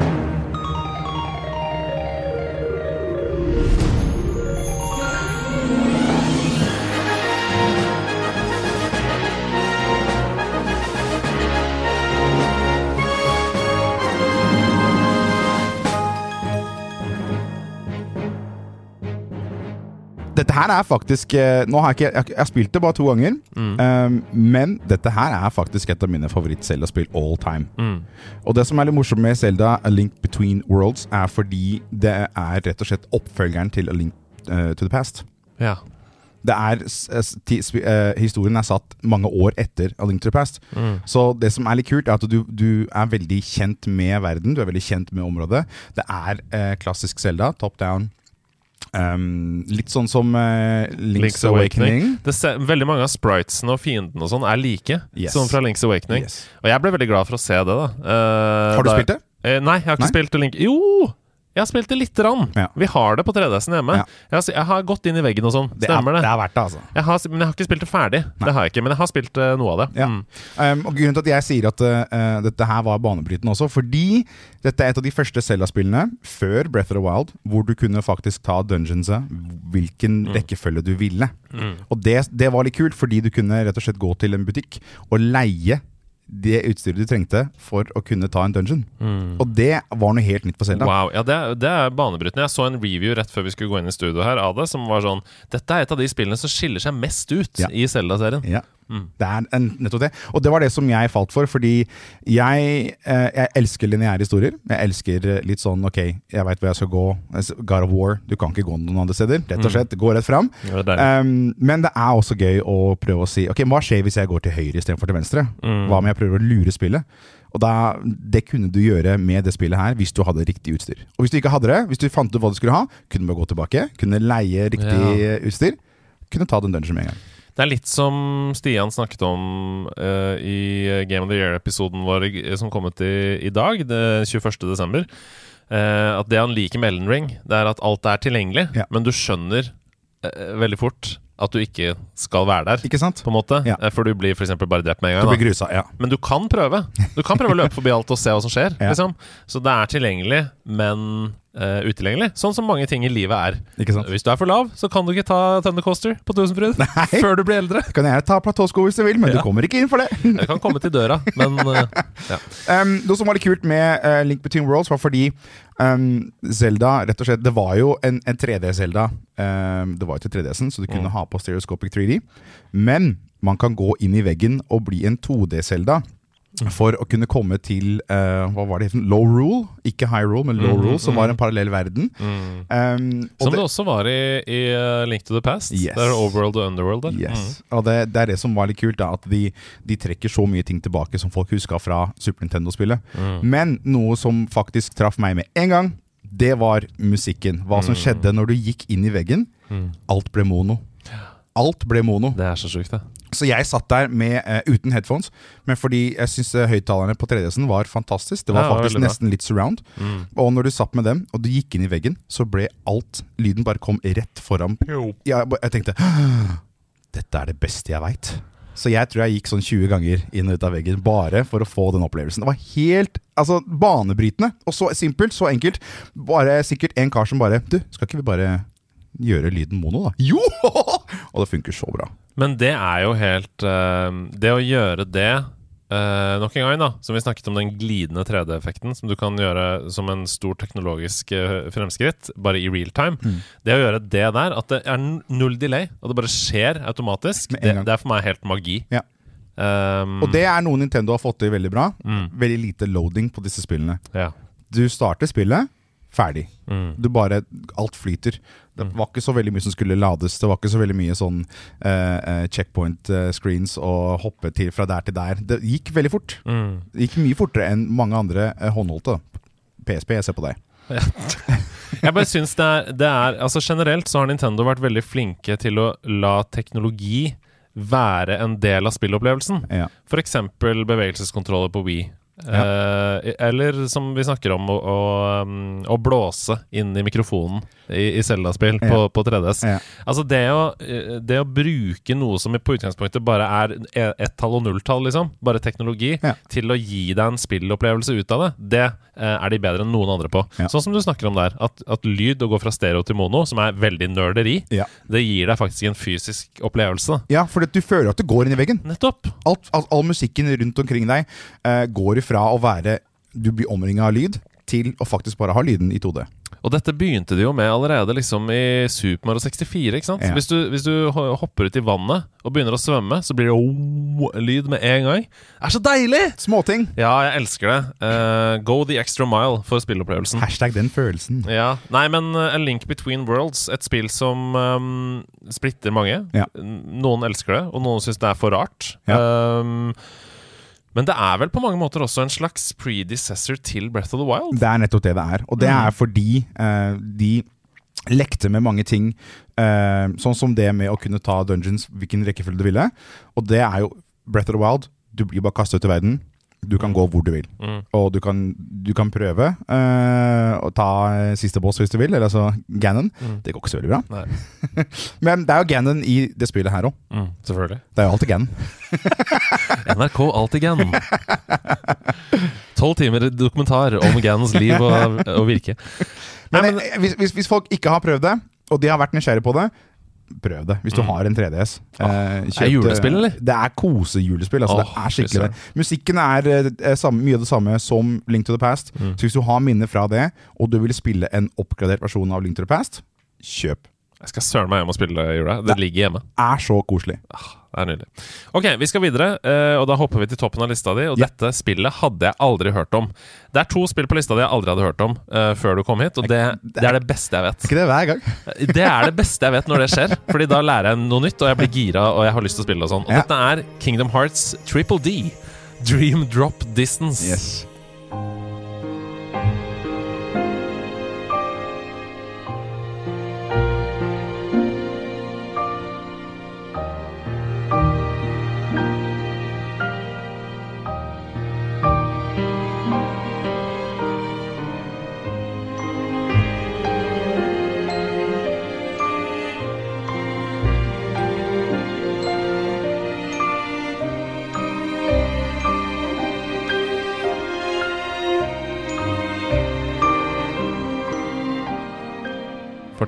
Dette her er faktisk eh, Nå har jeg ikke Jeg, jeg spilt det bare to ganger. um, men dette her er faktisk et av mine favoritt-Selda-spill all time. Mm. Og det som er litt morsomt med Zelda A Link Between Worlds, er fordi det er rett og slett oppfølgeren til A Link uh, to the Past. Ja. Det er, eh, historien er satt mange år etter A Link to the Past. Mm. Så det som er litt kult, er at du, du er veldig kjent med verden. Du er veldig kjent med området. Det er uh, klassisk Zelda, top down. Um, litt sånn som uh, Link's, Awakening. Det ser, veldig mange av spritesene og fiendene og sånn er like, Yes. som fra Link's Awakening. Yes. Og jeg ble veldig glad for å se det, da. Uh, Har du da- spilt det? Uh, nei, jeg har ikke Nei? spilt Link Jo! Jeg har spilt det lite grann. Ja. Vi har det på 3DS-en hjemme. Ja. Jeg, har, jeg har gått inn i veggen og sånn. Det er, Stemmer det. er verdt det, altså. Jeg har, men jeg har ikke spilt det ferdig. Det har jeg ikke, Men jeg har spilt uh, noe av det. Ja. Mm. Um, og Grunnen til at jeg sier at uh, dette her var banebrytende også, fordi dette er et av de første Zelda-spillene før Breath of the Wild hvor du kunne faktisk ta dungeonset hvilken rekkefølge du ville. Mm. Og det, det var litt kult, fordi du kunne rett og slett gå til en butikk og leie det utstyret du trengte for å kunne ta en dungeon. Mm. Og det var noe helt nytt på Zelda. Wow, ja det, det er banebrytende. Jeg så en review rett før vi skulle gå inn i studio her av det, som var sånn Dette er et av de spillene som skiller seg mest ut Ja. i Zelda-serien. Ja. Mm. Det er en, nettopp det. Og det var det som jeg falt for, fordi jeg, eh, jeg elsker lineære historier. Jeg elsker litt sånn ok, jeg veit hvor jeg skal gå. God of War, du kan ikke gå noen andre steder. Rett og slett, gå rett fram. Ja, det. Um, men det er også gøy å prøve å si Ok, hva skjer hvis jeg går til høyre istedenfor til venstre? Mm. Hva om jeg prøver å lure spillet? Og da, Det kunne du gjøre med det spillet her hvis du hadde riktig utstyr. Og hvis du ikke hadde det, hvis du fant ut hva du skulle ha, kunne du bare gå tilbake, kunne leie riktig Ja. utstyr, kunne ta den dungeon med en gang. Det er litt som Stian snakket om uh, i Game of the Year-episoden vår som kom ut i, i dag, det 21. desember. Eh, at det han liker med Ellen Ring, det er at alt er tilgjengelig, Ja. men du skjønner uh, veldig fort at du ikke skal være der. Ikke sant? På en måte Ja. For du blir for eksempel bare drept med en gang. Du blir grusa, ja. Men du kan prøve. Du kan prøve å løpe forbi alt og se hva som skjer. <laughs> Liksom. Så det er tilgjengelig, men eh, utilgjengelig. Sånn som mange ting i livet er. Ikke sant? Hvis du er for lav, så kan du ikke ta Thundercoaster på Tusenfryd <laughs> før du blir eldre. Du kan gjerne ta platåsko hvis du vil, men Ja. du kommer ikke inn for det. <laughs> Jeg kan komme til døra, men uh, <laughs> ja. Um, noe som var litt kult med uh, Link Between Worlds, var fordi um, Zelda rett og slett, Det var jo en, en 3D-Zelda. Um, det var jo til 3DS-en, så du kunne Mm. ha på stereoscopic 3D. Men man kan gå inn i veggen og bli en 2D-Zelda. Mm. For å kunne komme til uh, hva var det, het? low rule, ikke high rule, men low Mhm, rule, som var en parallell verden. mm. Um, og Som det det- også var i, i eh, Link to the Past. Yes. Det er Overworld og Underworld der. Yes. Og det, det er det som var litt kult, da, at de, de trekker så mye ting tilbake som folk huska fra Super Nintendo-spillet. Mm. Men noe som faktisk traff meg med en gang, det var musikken. Hva som Mm. skjedde når du gikk inn i veggen. Mm. Alt ble mono. Alt ble mono. Det er så sjukt, det. Så jeg satt der med, uh, uten headphones, men fordi jeg syns høyttalerne på 3DS-en var fantastisk. Det var Ja, det var faktisk nesten litt surround. Mm. Og når du satt med dem, og du gikk inn i veggen, så ble alt Lyden bare kom rett foran. Jeg, jeg tenkte Dette er det beste jeg veit. Så jeg tror jeg gikk sånn 20 ganger inn og ut av veggen bare for å få den opplevelsen. Det var helt altså, banebrytende. Og så simpelt, så enkelt. Bare sikkert en kar som bare Du, skal ikke vi bare gjøre lyden mono, da? Jo! <laughs> Og det funker så bra. Men det er jo helt uh, Det å gjøre det uh, nok en gang, da, som vi snakket om den glidende 3D-effekten, som du kan gjøre som en stor teknologisk uh, fremskritt, bare i real time. Mm. Det å gjøre det der, at det er null delay, og det bare skjer automatisk, det, det er for meg helt magi. Ja. Um, Og det er noe Nintendo har fått til veldig bra. mm, Veldig lite loading på disse spillene. Ja. Du starter spillet, ferdig. Mm. Du bare, Alt flyter. Det Mm. var ikke så veldig mye som skulle lades. Det var ikke så veldig mye sånn eh, eh, checkpoint eh, screens og hoppe til fra der til der. Det gikk veldig fort. Mm. Det gikk mye fortere enn mange andre håndholdte. PSP, jeg ser på deg. <laughs> Jeg bare syns det er, det er Altså Generelt så har Nintendo vært veldig flinke til å la teknologi være en del av spillopplevelsen. Ja. F.eks. bevegelseskontroller på Wii. Eh, eller som vi snakker om, å, å, um, å blåse inn i mikrofonen i, i Zelda-spill på, Ja. på 3DS. Ja. Altså det å, eh, det å bruke noe som på utgangspunktet bare er e- ett-tall og nulltall, liksom, bare teknologi, Ja. til å gi deg en spillopplevelse ut av det, det er de bedre enn noen andre på. Ja. Sånn som du snakker om der, at, at lyd, å gå fra stereo til mono, som er veldig nerderi, Ja. det gir deg faktisk en fysisk opplevelse. Ja, for du føler at du går inn i veggen. Nettopp! Alt, all, all musikken rundt omkring deg uh, går ifra å være Du blir omringa av lyd, til å faktisk bare ha lyden i 2D. Og dette begynte de jo med allerede liksom i Super Mario 64. ikke sant? Ja. Hvis, du, hvis du hopper ut i vannet og begynner å svømme, så blir det oh, lyd med en gang. Det er så deilig! Småting. Ja, jeg elsker det. Uh, go the extra mile for spillopplevelsen. Hashtag den følelsen. Ja, Nei, men uh, A Link Between Worlds, et spill som um, splitter mange. Ja. Noen elsker det, og noen syns det er for rart. Ja. Um, men det er vel på mange måter også en slags predecessor til Breath of the Wild? Det er nettopp det det er. Og det Mm. er fordi uh, de lekte med mange ting. uh, sånn som det med å kunne ta dungeons hvilken rekkefølge du ville. Og det er jo Breath of the Wild. Du blir bare kastet ut i verden. Du kan gå hvor du vil. Mm. Og du kan, du kan prøve uh, å ta eh, siste boss hvis du vil, eller altså Ganon. Mm. Det går ikke så veldig bra. <laughs> Men det er jo Ganon i det spillet her òg. Mm, selvfølgelig. Det er jo alltid Ganon. <laughs> NRK alltid Ganon Tolv timer dokumentar om Ganons liv og, og virke. Nei, Men, men, eh, hvis, hvis, hvis folk ikke har prøvd det, og de har vært nysgjerrige på det, prøv det. Hvis du Mm. har en 3DS. Ah, Eh, er julespill, eller? Det er kosejulespill. Altså, oh, det er skikkelig det. Musikken er er samme, mye av det samme som Link to the Past. Mm. Så hvis du har minner fra det, og du vil spille en oppgradert versjon av Link to the Past, kjøp. Jeg skal søren meg hjem og spille det i jula. Det ligger hjemme. Er så koselig. Det er nydelig. Ok, vi skal videre, eh, og da hopper vi til toppen av lista di. Og Ja. dette spillet hadde jeg aldri hørt om. Det er to spill på lista di jeg aldri hadde hørt om uh, før du kom hit, og det, det er det beste jeg vet. Ikke det hver gang? Det er det beste jeg vet når det skjer. Fordi da lærer jeg noe nytt, og jeg blir gira og jeg har lyst til å spille og sånn. Og Ja. dette er Kingdom Hearts Triple D. Dream Drop Distance. Yes.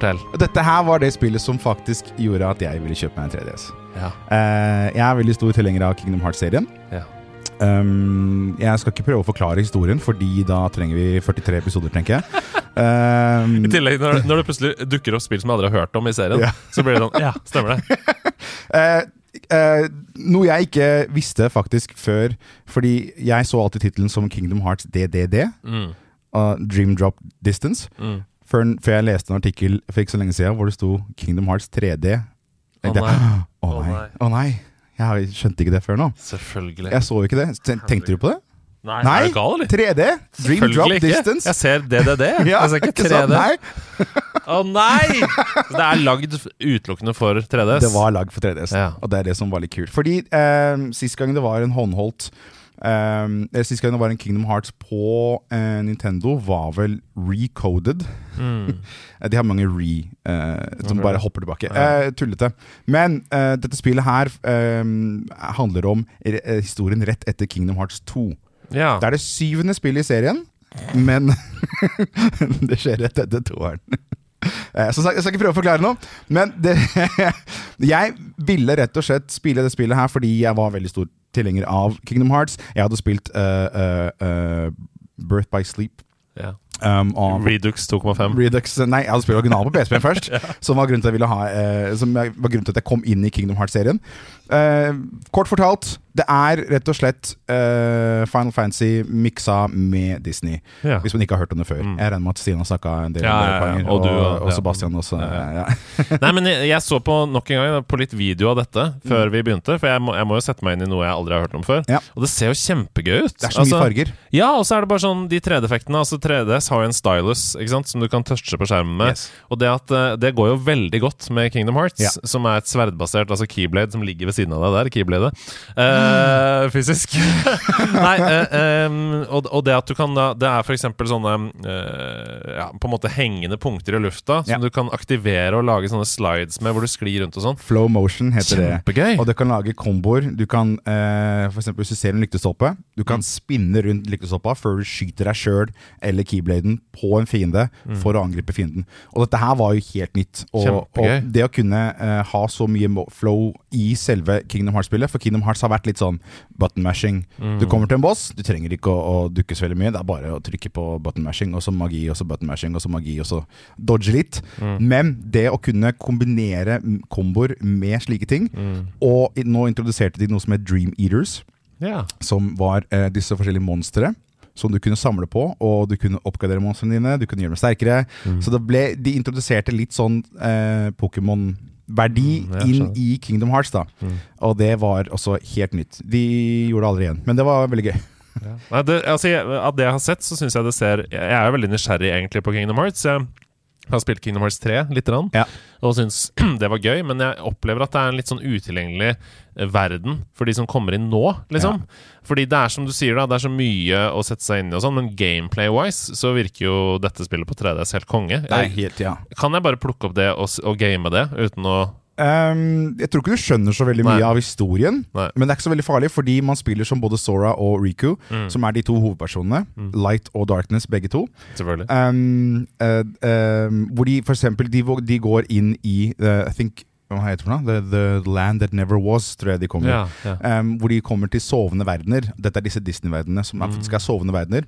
Fortell. Dette her var det spillet som faktisk gjorde at jeg ville kjøpe meg en 3DS. Ja. Uh, jeg er veldig stor tilhenger av Kingdom Hearts-serien. Ja. Um, jeg skal ikke prøve å forklare historien, Fordi da trenger vi 43 episoder, tenker jeg. <laughs> Um, I tillegg, når, når det plutselig dukker opp spill som jeg aldri har hørt om i serien, Ja. så blir det sånn Ja, stemmer det. uh, <laughs> Uh, noe jeg ikke visste faktisk før, fordi jeg så alltid tittelen som Kingdom Hearts DDD, Mm, uh, Dream Drop Distance, mm. Før, før jeg leste en artikkel for ikke så lenge siden hvor det sto Kingdom Hearts 3D. Å oh, <gasps> nei. Å oh, nei. Oh, nei. Jeg skjønte ikke det før nå. Selvfølgelig. Jeg så jo ikke det. Tenkte du på det? Nei, Nei. er du gal, eller? 3D? Dream Drop ikke. Distance? Jeg ser DDD. <laughs> Ja, jeg ser ikke ikke sant? 3D. Nei, <laughs> Å nei! Det er lagd utelukkende for 3DS. det var lagd for 3DS, Ja. og det er det som var litt kult. Fordi eh, sist gang det var en håndholdt eller Sist gang det var en Kingdom Hearts på uh, Nintendo, var vel recoded. Mm. <laughs> Eh, De har mange re uh, som okay. bare hopper tilbake. Ja. Uh, tullete. Men dette spillet her eh, handler om historien rett etter Kingdom Hearts 2. Ja. Det er det syvende spillet i serien, men <laughs> det skjer rett etter toeren. <laughs> Så jeg skal ikke prøve å forklare noe, men det, jeg ville rett og slett spille det spillet her fordi jeg var veldig stor tilhenger av Kingdom Hearts. Jeg hadde spilt uh, uh, Birth by Sleep. ja. Um, Redux 2,5. Redux Nei, jeg hadde spilt originalen på PSP først. <laughs> Som var grunnen til at jeg ville ha eh, Som var grunnen til at jeg kom inn i Kingdom Hearts-serien. Eh, kort fortalt, det er rett og slett eh, Final Fantasy miksa med Disney. Ja. Hvis man ikke har hørt om det før. Mm. Jeg regner med at Stina snakka en del Ja, om det ja, ja. Og og, og- og ja. Sebastian også. Ja, Ja, ja. <laughs> Nei, men jeg, jeg så på nok en gang på litt video av dette Mm. før vi begynte. For jeg må, jeg må jo sette meg inn i noe jeg aldri har hørt om før. Ja. Og det ser jo kjempegøy ut. Det er så mye Altså, farger. Ja, og så er det bare sånn de 3D-effektene. Altså 3DS DS har jo en stylus ikke sant, som du kan touche på skjermen med. Yes. Og det, at, eh, det går jo veldig godt med Kingdom Hearts, Ja. som er et sverdbasert altså keyblade som ligger ved siden av deg der. Keybladet. Eh, fysisk. <laughs> Nei, uh, um, og, og det at du kan da Det er f.eks. sånne uh, ja, på en måte hengende punkter i lufta som Ja. du kan aktivere og lage sånne slides med, hvor du sklir rundt og sånn. Flow motion heter det. Kjempegøy! Og du kan lage komboer. Du kan, uh, eksempel hvis du ser en lyktestolpe, du kan spinne rundt lyktestolpa før du skyter deg sjøl eller keybladen på en fiende for å angripe fienden. Og dette her var jo helt nytt. Og, og det å kunne uh, ha så mye flow i selve Kingdom Hearts-spillet For Kingdom Hearts har vært litt sånn button mashing. Du kommer til en boss, du trenger ikke å, å dukke så veldig mye. Det er bare å trykke på button mashing, og så magi, og så button mashing, og så magi, og så dodge litt. Men det å kunne kombinere mm, komboer med slike ting Og nå introduserte de noe som het Dream Eaters, Yeah. som var uh, disse forskjellige monstre. Som du kunne samle på, og du kunne oppgradere monstrene dine. Du kunne gjøre dem sterkere. Så det ble, de introduserte litt sånn eh, Pokémon-verdi Mm, inn i Kingdom Hearts. da Og det var også helt nytt. De gjorde det aldri igjen, men det var veldig gøy. Nei, det, altså, jeg, av det jeg har sett, så syns jeg det ser Jeg er jo veldig nysgjerrig egentlig på Kingdom Hearts. Jeg har spilt Kingdom Hearts 3 lite grann, Ja. og syns <clears throat> det var gøy, men jeg opplever at det er en litt sånn utilgjengelig eh, verden for de som kommer inn nå, liksom. Fordi det er som du sier, da, det er så mye å sette seg inn i og sånn, men gameplay-wise så virker jo dette spillet på 3DS helt konge. Det er helt, ja kan jeg bare plukke opp det og, og game det uten å Ehm, jeg tror ikke du skjønner så veldig mye av historien, Nei. men det er ikke så veldig farlig, fordi man spiller som både Sora og Riku, Mm. som er de to hovedpersonene. Light og Darkness, begge to. Um, uh, um, hvor de for eksempel de, de går inn i uh, I think, Hva heter det? The, the Land That Never Was, tror jeg de kommer. Ja, ja. Um, hvor de kommer til sovende verdener. Dette er disse Disney-verdenene som er, Mm. faktisk er sovende verdener.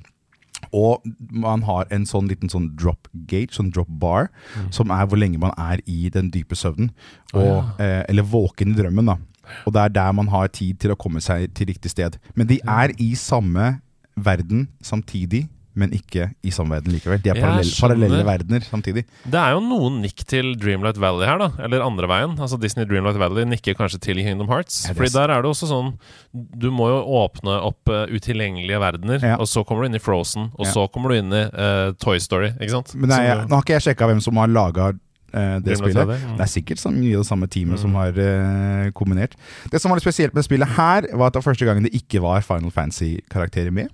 Og man har en sånn liten sånn drop gate, sånn drop bar, som er hvor lenge man er i den dype søvnen. Og, oh, ja. eh, eller våken i drømmen, da. Og det er der man har tid til å komme seg til riktig sted. Men de er i samme verden samtidig, men ikke i samme verden likevel. De er parallelle, parallelle verdener samtidig. Det er jo noen nikk til Dreamlight Valley her, da. Eller andre veien. Altså Disney Dreamlight Valley nikker kanskje til Kingdom Hearts. Ja, Fordi der er det også sånn Du må jo åpne opp uh, utilgjengelige verdener, Ja. og så kommer du inn i Frozen, og Ja. så kommer du inn i uh, Toy Story, ikke sant? Men nei, Som nå har ikke jeg sjekka hvem som har laga det Dreamlight spillet. Valley, mm. Det er sikkert mye av det samme teamet som har eh, kombinert. Det som var litt spesielt med spillet her, var at det var første gangen det ikke var Final Fantasy-karakterer med.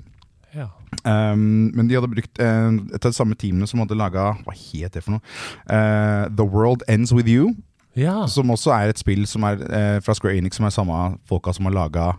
Um, men de hadde brukt uh, et av de samme teamene som hadde laga Hva het det for noe? Uh, The World Ends With You. ja. Som også er et spill som er uh, fra Square Enix, som er samme folka som har laga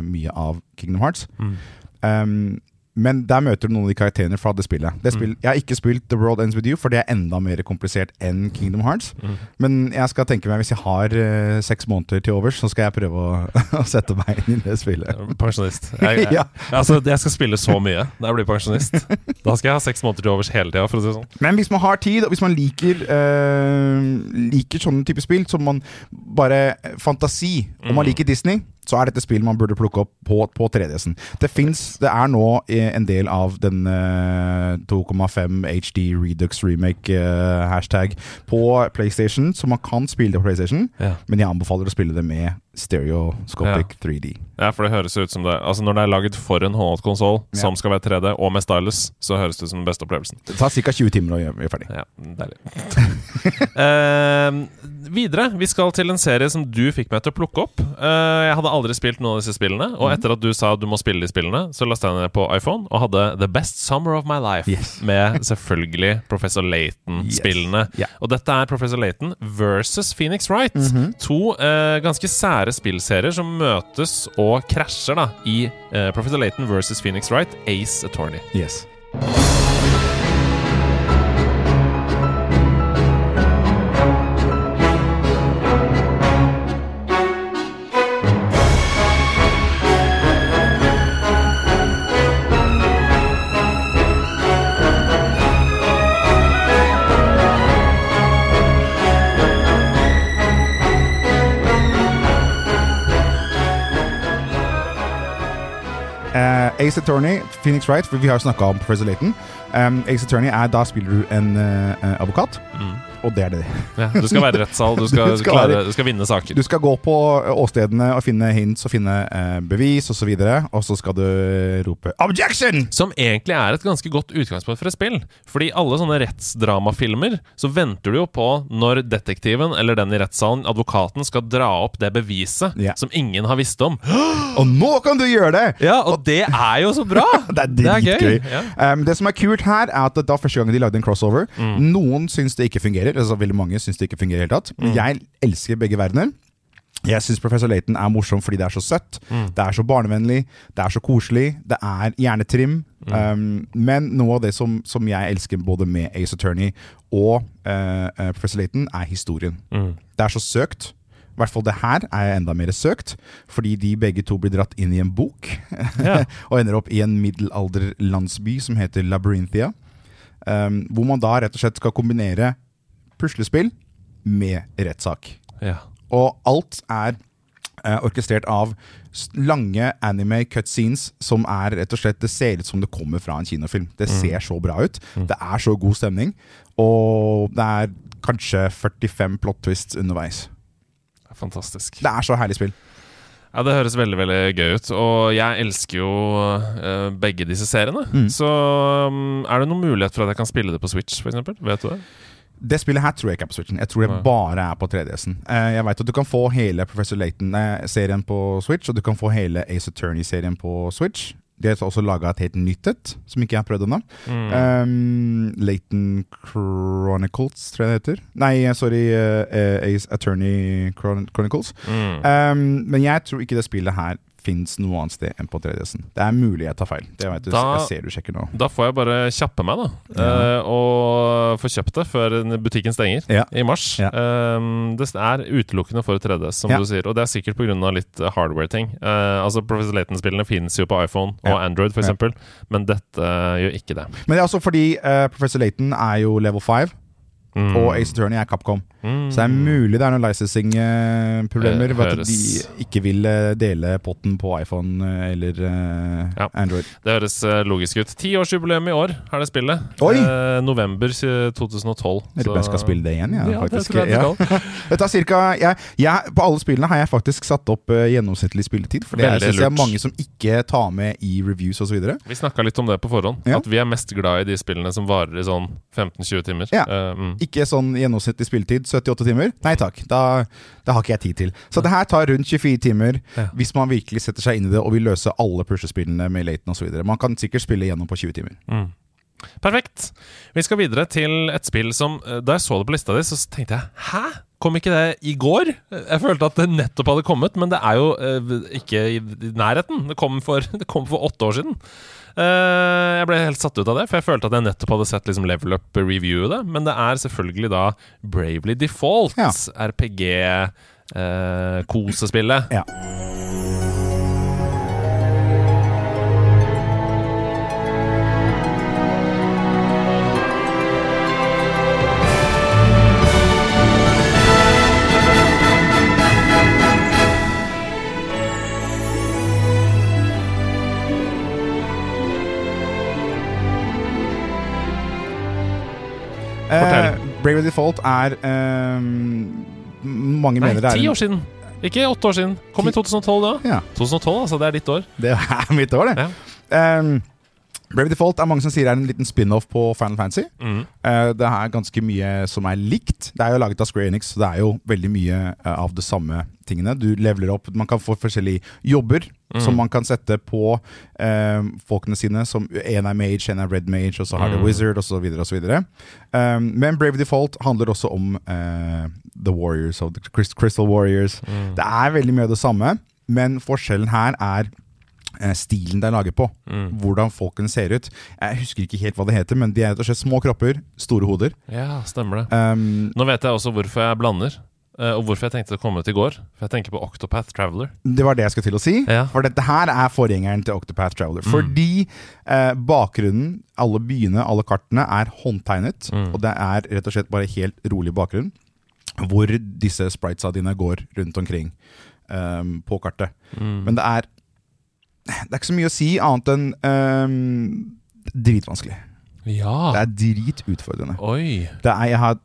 mye av Kingdom Hearts. Mm. Um, men der møter du noen av de karakterene fra det spillet. Det spill, Jeg har ikke spilt The World Ends With You, for det er enda mer komplisert enn Kingdom Hearts. Mm. Men jeg skal tenke meg hvis jeg har uh, seks måneder til overs, så skal jeg prøve å, <laughs> å sette meg inn i det spillet. Pensjonist. Jeg, <laughs> jeg, Ja. altså, jeg skal spille så mye da jeg blir pensjonist. Da skal jeg ha seks måneder til overs hele tida, si sånn. Men hvis man har tid, og hvis man liker uh, Liker sånne type spill som man bare Fantasi, og man Mm. liker Disney, så er dette spill man burde plukke opp på, på 3DS-en. Det fins det er nå eh, en del av den eh, 2,5 HD Redux remake eh, på PlayStation, så man kan spille det på PlayStation, Ja. men jeg anbefaler å spille det med stereoscopic 3D. ja, for det høres ut som det Altså Når det er laget for en håndholdt Ja. som skal være 3D, og med stylus, så høres det ut som den beste opplevelsen. Det tar ca. 20 timer å gjøre ferdig. Ja, deilig. uh, <laughs> videre, vi skal til en serie som du fikk meg til å plukke opp. Uh, jeg hadde aldri spilt noen av disse spillene, og etter at du sa du må spille de spillene, så lastet jeg ned på iPhone og hadde The Best Summer of My Life Yes. med selvfølgelig Professor Laton-spillene. Yes. Yeah. Og dette er Professor Laton versus Phoenix Wright. To uh, ganske sære spillserier som møtes og krasjer da i uh, Professor Laton versus Phoenix Wright, Ace Attorney. Yes. Ace Attorney, Phoenix Wright, for vi har jo snakka om Professor Laton. Um, Ace Attorney er da spiller du en uh, advokat. Mm. Og det er det. Ja, du skal være i rettssal, du <laughs> skal, Du skal klare, være- du skal vinne saker. Du skal gå på åstedene og finne hints og finne eh, bevis osv., og, så videre, og så skal du rope 'objection'! Som egentlig er et ganske godt utgangspunkt for et spill. Fordi alle sånne rettsdramafilmer, så venter du jo på når detektiven eller den i rettssalen, advokaten, skal dra opp det beviset yeah. som ingen har visst om. <gasps> Og nå kan du gjøre det! Ja, og det er jo så bra! <laughs> Det er dritgøy. Ja. Um, det som er kult her, er at da første gang de lagde en crossover Mm. Noen syns det ikke fungerer. Altså Veldig mange syns det ikke fungerer i det hele tatt. Mm. Jeg elsker begge verdener. Jeg syns Professor Laton er morsom fordi det er så søtt. Mm. Det er så barnevennlig, det er så koselig, det er hjernetrim. Mm. Um, men noe av det som, som jeg elsker både med Ace Attorney og uh, Professor Laton, er historien. Mm. Det er så søkt. I hvert fall det her er enda mer søkt, fordi de begge to blir dratt inn i en bok. <laughs> Yeah. og ender opp i en middelalderlandsby som heter Labyrinthia. Um, hvor man da rett og slett skal kombinere puslespill med rettssak. Ja. Og alt er eh, orkestrert av lange anime cutscenes som er rett og slett Det ser ut som det kommer fra en kinofilm. Det ser så bra ut. Det er så god stemning. Og det er kanskje 45 plot twists underveis. Fantastisk. Det er så herlig spill. Ja, Det høres veldig veldig gøy ut. Og jeg elsker jo uh, begge disse seriene. Mm. Så um, er det noen mulighet for at jeg kan spille det på Switch, f.eks.? Vet du det? Det spillet her tror jeg ikke er på Switchen. Jeg tror det bare er på 3DS-en. Eh, jeg vet at Du kan få hele Professor Laton-serien på Switch, og du kan få hele Ace Attorney-serien på Switch. De har også laga et helt nytt et, som ikke jeg har prøvd ennå. Mm. Um, Laton Chronicles, tror jeg det heter. Nei, sorry. uh, Ace Attorney Chron Chronicles. Mm. Um, men jeg tror ikke det spillet her fins noe annet sted enn på 3DS-en. Det er mulig jeg tar feil. Det vet du, Da- jeg ser du sjekker nå. Da får jeg bare kjappe meg, da. eh, og få kjøpt det før butikken stenger Ja. i mars. Ja. Uh, det er utelukkende for 3DS, som Ja. du sier. Og det er sikkert pga. litt eh, hardware-ting. Uh, altså Professor Laton-spillene finnes jo på iPhone og Ja. Android, f.eks., men dette gjør ikke det. Men det er også fordi Professor Laton er jo level 5, Mm. og Ace Attorney er Capcom. Mm. Så det er mulig det er noen licensing-problemer Eh, ved at de ikke vil eh, dele potten på iPhone eh, eller Ja. Android. Det høres logisk ut. Tiårsjubileum i år er det spillet. Eh, november 2012. Jeg om jeg skal spille det igjen. Ja, Ja, faktisk. Det <laughs> jeg Ja. cirka, jeg, på alle spillene har jeg faktisk satt opp gjennomsnittlig spilletid. For det syns jeg er mange som ikke tar med i reviews osv. Vi snakka litt om det på forhånd. At vi er mest glad i de spillene som varer i sånn 15-20 timer. Ja. Uh, mm. Ikke sånn gjennomsnittlig spilletid, 78 timer. Nei takk, da, det har ikke jeg tid til. Så det her tar rundt 24 timer Ja. hvis man virkelig setter seg inn i det og vil løse alle puslespillene med Laton osv. Man kan sikkert spille gjennom på 20 timer. Mm. Perfekt. Vi skal videre til et spill som eh, Da jeg så det på lista di, så tenkte jeg Hæ? Kom ikke det i går? Jeg følte at det nettopp hadde kommet, men det er jo eh, ikke i nærheten. Det kom for, <laughs> det kom for åtte år siden. Eh, jeg ble helt satt ut av det, for jeg følte at jeg nettopp hadde sett liksom Level Up-reviewet det. Men det er selvfølgelig da Bravely Default, Ja. RPG-kosespillet. Ja. Eh, Default er eh, Mange Nei, mener det er ti år siden! Ikke åtte år siden. Kom i 2012, da. Ja, 2012, altså. Det er ditt år. det er mitt år, det. Ja. Um, Brave Default er mange som sier er en liten spin-off på Final Fantasy. Mm. Uh, det er ganske mye som er likt. Det er jo laget av Square Enix, så det er jo veldig mye uh, av det samme tingene. Du leveler opp, Man kan få forskjellige jobber Mm. som man kan sette på uh, folkene sine. Som En er mage, en er red mage, og så har du Mm. wizard osv. osv. Um, men Brave Default handler også om The Warriors of the Crystal Warriors. Mm. Det er veldig mye av det samme, men forskjellen her er stilen det er laget på. Mm. Hvordan folkene ser ut. Jeg husker ikke helt hva det heter, men de er rett og slett små kropper, store hoder. Ja, stemmer det. Um, Nå vet jeg også hvorfor jeg blander, eh, og hvorfor jeg tenkte det komme ut i går. For jeg tenker på Octopath Traveler. det var det jeg skulle til å si. Ja. For dette her er forgjengeren til Octopath Traveler. Fordi eh, bakgrunnen, alle byene, alle kartene, er håndtegnet. Mm. Og det er rett og slett bare helt rolig bakgrunn. Hvor disse spritesa dine går rundt omkring um, på kartet. Mm. Men det er Det er ikke så mye å si annet enn um, dritvanskelig. Ja. Det er dritutfordrende. Oi. Det er, jeg har,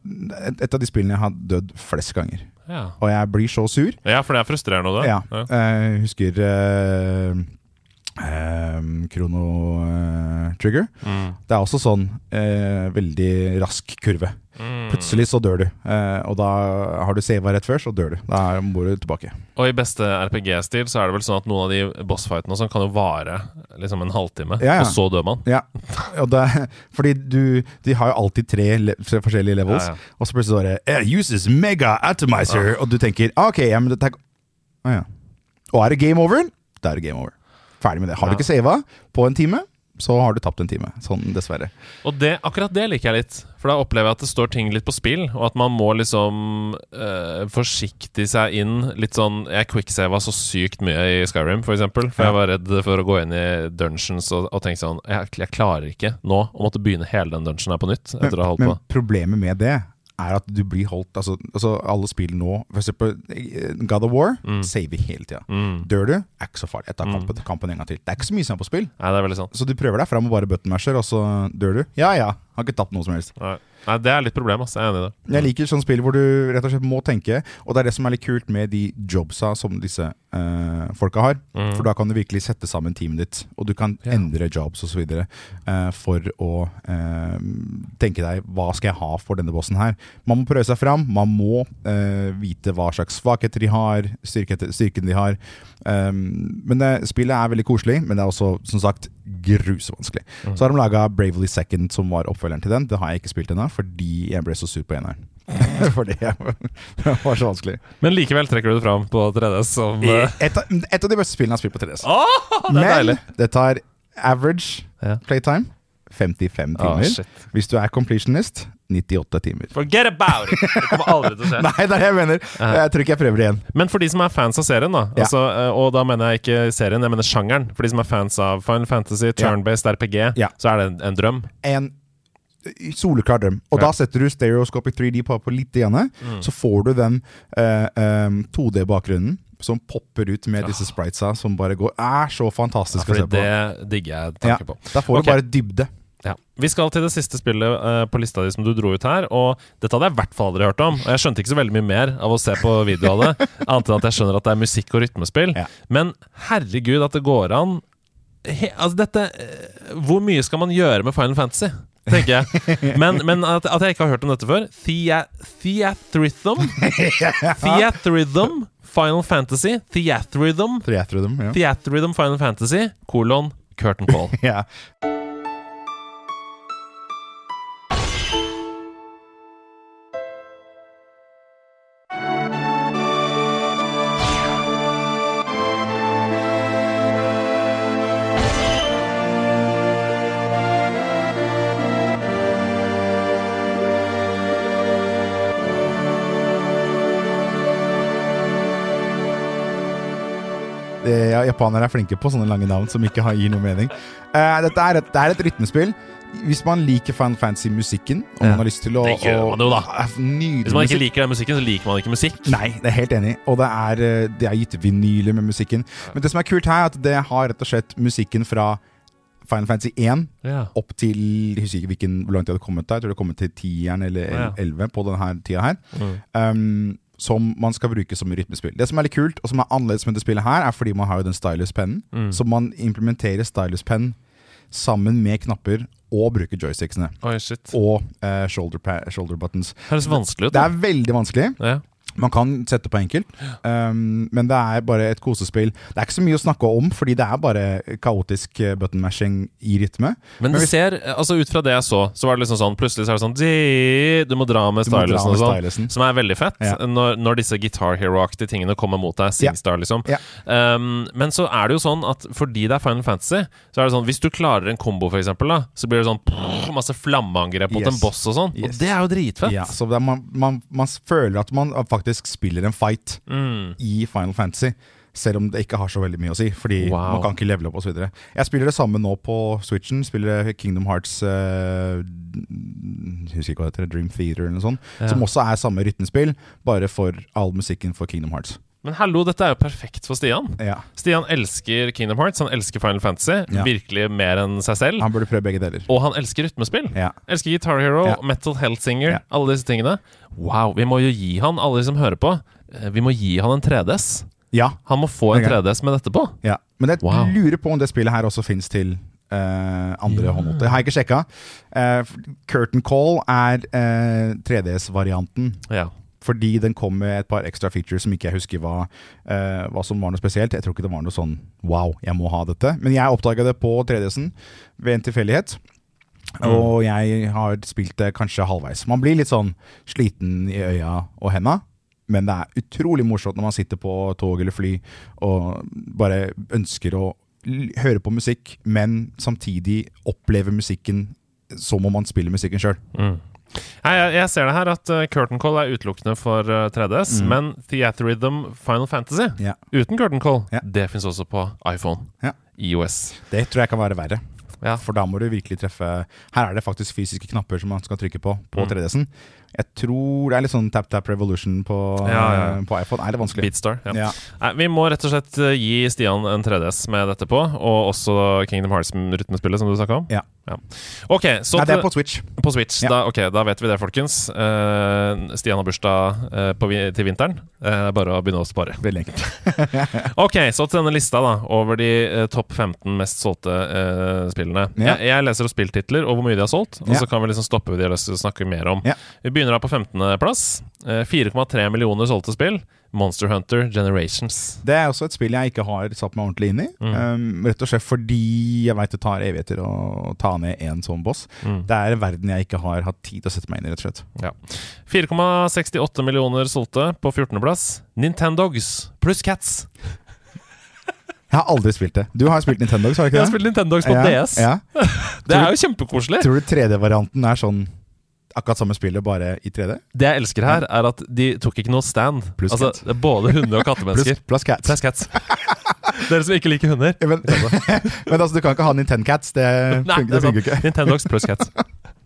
et, av de spillene jeg har dødd flest ganger. Ja. Og jeg blir så sur. ja, for det er frustrerende, det. Ja. Jeg husker eh, eh, Krono eh, Trigger. Mm. Det er også sånn uh, veldig rask kurve. Mm. Plutselig så dør du. Eh, og da har du sava rett før, så dør du. Da må du tilbake. Og i beste RPG-stil så er det vel sånn at noen av de bossfightene sånn kan jo vare liksom en halvtime, Ja, ja. og så dør man. Ja, det, <laughs> fordi du De har jo alltid tre le forskjellige levels, og så plutselig står det Uses mega atomizer! Og du tenker ah, Ok, ja, men dette er ah, ja. Og er det game over? Da er det game over. Ferdig med det. Har du ikke sava på en time, så har du tapt en time. Sånn, dessverre. Og det, akkurat det liker jeg litt. For da opplever jeg at det står ting litt på spill, og at man må liksom eh, forsiktig seg inn. Litt sånn Jeg quicksava så sykt mye i Skyrim, for eksempel. For jeg var redd for å gå inn i dungeons og, og tenke sånn jeg, jeg klarer ikke nå å måtte begynne hele den dungeonen her på nytt. Men på. problemet med det er at du blir holdt Altså, altså alle spill nå For eksempel eh, God of War saver hele tida. Mm. Dør du, er ikke så farlig. Jeg tar kampen, kampen en gang til. Det er ikke så mye som er på spill. Nei, det er veldig sant. Så du prøver deg fram og bare buttonmasher, og så dør du. Ja ja, har ikke tapt noe som helst. Nei, Nei det er litt problem, ass. Jeg er enig i det. Jeg liker sånne spill hvor du rett og slett må tenke, og det er det som er litt kult med de jobsa som disse eh, folka har. Mm. For da kan du virkelig sette sammen teamet ditt, og du kan Ja. endre jobs osv. Uh, for å eh, tenke deg hva skal jeg ha for denne bossen her. Man må prøve seg fram, man må eh, vite hva slags svakheter de har, styrken de har. Um, men det, spillet er veldig koselig, men det er også som sagt grusevanskelig. Mm. Så har de laga Bravely Second, som var oppfølgeren til den. Det har jeg ikke spilt ennå, fordi jeg ble så sur på eneren. <laughs> fordi jeg <laughs> det var så vanskelig. Men likevel trekker du det fram på 3DS som eh, Et av, et av de beste spillene jeg har spilt på 3DS. Åh, det Men deilig! det tar average playtime 55 Ah, timer. Oh, Hvis du er completionist 98 timer. Forget about it! Det kommer aldri til å skje. <laughs> Nei, det er det jeg mener! Jeg tror ikke jeg prøver det igjen. Men for de som er fans av serien, da Ja. altså, eh, og da mener jeg ikke serien, jeg mener sjangeren. For de som er fans av Final Fantasy, turn-based RPG, Ja. så er det en, en drøm. En soleklar drøm. Og Ja. da setter du stereoscopic 3D på, på litt, igjen, Mm. så får du den uh, um, 2D-bakgrunnen som popper ut med disse spritesa som bare går er så Ja, fantastisk å se på. det digger jeg Ja, på. da får okay. du bare dybde. Ja. Vi skal til det siste spillet uh, på lista di som du dro ut her. Og dette hadde jeg i hvert fall aldri hørt om. Og jeg skjønte ikke så veldig mye mer av å se på video av det, <laughs> annet enn at jeg skjønner at det er musikk og rytmespill. Ja. Men herregud, at det går an he, Altså, dette eh, Hvor mye skal man gjøre med Final Fantasy? Tenker jeg. <laughs> Men, men at, at jeg ikke har hørt om dette før Thea, Theatrhythm <laughs> Theatrhythm Final Fantasy Theatrhythm Theatrhythm, ja. Theatrhythm Final Fantasy Kolon Curtain Call. ja. Japanere er flinke på sånne lange navn som ikke har, gir noe mening. Uh, dette er et, det er et rytmespill. Hvis man liker Fan Fantasy-musikken, og Ja. man har lyst til å Det gjør man jo da. Hvis man ikke liker den musikken, så liker man ikke musikk. Nei, det er helt enig. Og det er, eh, det er gitt vinyler med musikken. Men det som er kult her, er at det har rett og slett musikken fra Final Fantasy 1 Ja. opp til Jeg husker ikke hvilken, hvor langt de hadde kommet der. Jeg tror det hadde kommet til 10-eren eller Ja. 11 på denne tida her. Mm. Um, som man skal bruke som rytmespill. Det som er litt kult, og som er annerledes med det spillet her, er fordi man har jo den stylus-pennen. Mm. Så man implementerer stylus-penn sammen med knapper og bruker joysticksene. Oh. Og uh, shoulder, shoulder buttons. Høres vanskelig. Det er veldig vanskelig. Ja. Man kan sette på enkelt, um, men det er bare et kosespill. Det er ikke så mye å snakke om, fordi det er bare kaotisk eh, button mashing i rytme. Men Men hvis- ser, altså ut fra det jeg så, så var det liksom sånn Plutselig så er det sånn Du må dra med stylusen og sånn. Som er veldig fett. Ja. Når, når disse Guitar Hero-aktige tingene kommer mot deg. Singstar, liksom. Ja. Um, men så er det jo sånn at fordi det er Final Fantasy, så er det sånn hvis du klarer en kombo, for eksempel, da, så blir det sånn pff, masse flammeangrep mot Yes. en boss og sånn. Yes. Og det er jo dritfett. Ja, så er, man, man, man føler at man faktisk spiller en fight Mm. i Final Fantasy. Selv om det ikke har så veldig mye å si, fordi Wow. man kan ikke levele opp osv. Jeg spiller det samme nå på Switchen. Spiller Kingdom Hearts uh, Husker ikke hva det heter, Dream Theater eller noe sånt. Ja. Som også er samme rytmespill, bare for all musikken for Kingdom Hearts. Men hallo, dette er jo perfekt for Stian. Ja. Stian elsker Kingdom Hearts, han elsker Final Fantasy. Ja. Virkelig mer enn seg selv. Han burde prøve begge deler. Og han elsker rytmespill. Ja. Elsker Guitar Hero. Metal Hellsinger, alle disse tingene. Wow, vi må jo gi han, alle de som hører på, eh, vi må gi han en 3DS. Ja. Han må få en 3DS med dette på. ja. Men jeg Wow. lurer på om det spillet her også fins til Uh, andre Ja. Har Jeg ikke sjekka. Uh, Curtain Call er uh, 3DS-varianten. Ja. Fordi den kom med et par ekstra features som ikke jeg husker hva, uh, hva som var noe spesielt. Jeg tror ikke det var noe sånn wow, jeg må ha dette. Men jeg oppdaga det på 3DS-en ved en tilfeldighet. Mm. Og jeg har spilt det kanskje halvveis. Man blir litt sånn sliten i øya og henda. Men det er utrolig morsomt når man sitter på tog eller fly og bare ønsker å høre på musikk, men samtidig oppleve musikken som om man spiller musikken sjøl. Mm. Nei, jeg, jeg ser det her at uh, Curtain Call er utelukkende for uh, 3DS, Mm. men Theater Rhythm Final Fantasy Ja. uten Curtain Call, Ja. det fins også på iPhone. Ja. IOS. Det tror jeg kan være verre. Ja. For da må du virkelig treffe Her er det faktisk fysiske knapper som man skal trykke på på Mm. 3DS-en. Jeg tror det er litt sånn tap tap revolution på, Ja, ja, på iPhone. Er det vanskelig? Beatstar. Ja. Nei, vi må rett og slett uh, gi Stian en 3DS med dette på, og også Kingdom Hearts-rytmespillet som du snakka om. Ja. Okay, så Nei, det er på Switch. På Switch. Da, ok, da vet vi det, folkens. Uh, Stian har bursdag uh, på, til vinteren. Eh, det er bare å begynne å spare. Veldig enkelt. <laughs> Ok, så til denne lista da over de uh, topp 15 mest solgte eh, spillene. Ja. Jeg, jeg leser opp spilltitler og hvor mye de har solgt, og så kan vi liksom stoppe ved de jeg har lyst til å snakke mer om. Ja. Vi begynner da på 15.-plass. 4,3 millioner solgte spill. Monster Hunter Generations. Det er også et spill jeg ikke har satt meg ordentlig inn i. Mm. Um, rett og slett fordi jeg veit det tar evigheter å ta ned en sånn boss. Mm. Det er verden jeg ikke har hatt tid til å sette meg inn i, rett og slett. Ja. 4,68 millioner solgte på 14.-plass. Nintendogs pluss Cats. <laughs> Jeg har aldri spilt det. Du har spilt Nintendogs, har du Jeg har spilt Nintendogs på ja, DS. Ja. <laughs> Det er jo kjempekoselig. Tror du 3D-varianten er sånn akkurat samme spillet, bare i 3D? Det jeg elsker her, er at de tok ikke noe stand. Plus altså, cat. både hunder og kattemennesker. plus cats. Pluss cats. <laughs> Dere som ikke liker hunder. Men, <laughs> men altså, du kan ikke ha Nintendo Cats. Det Nei, funker, det funker ikke. Nintendogs pluss cats. <laughs>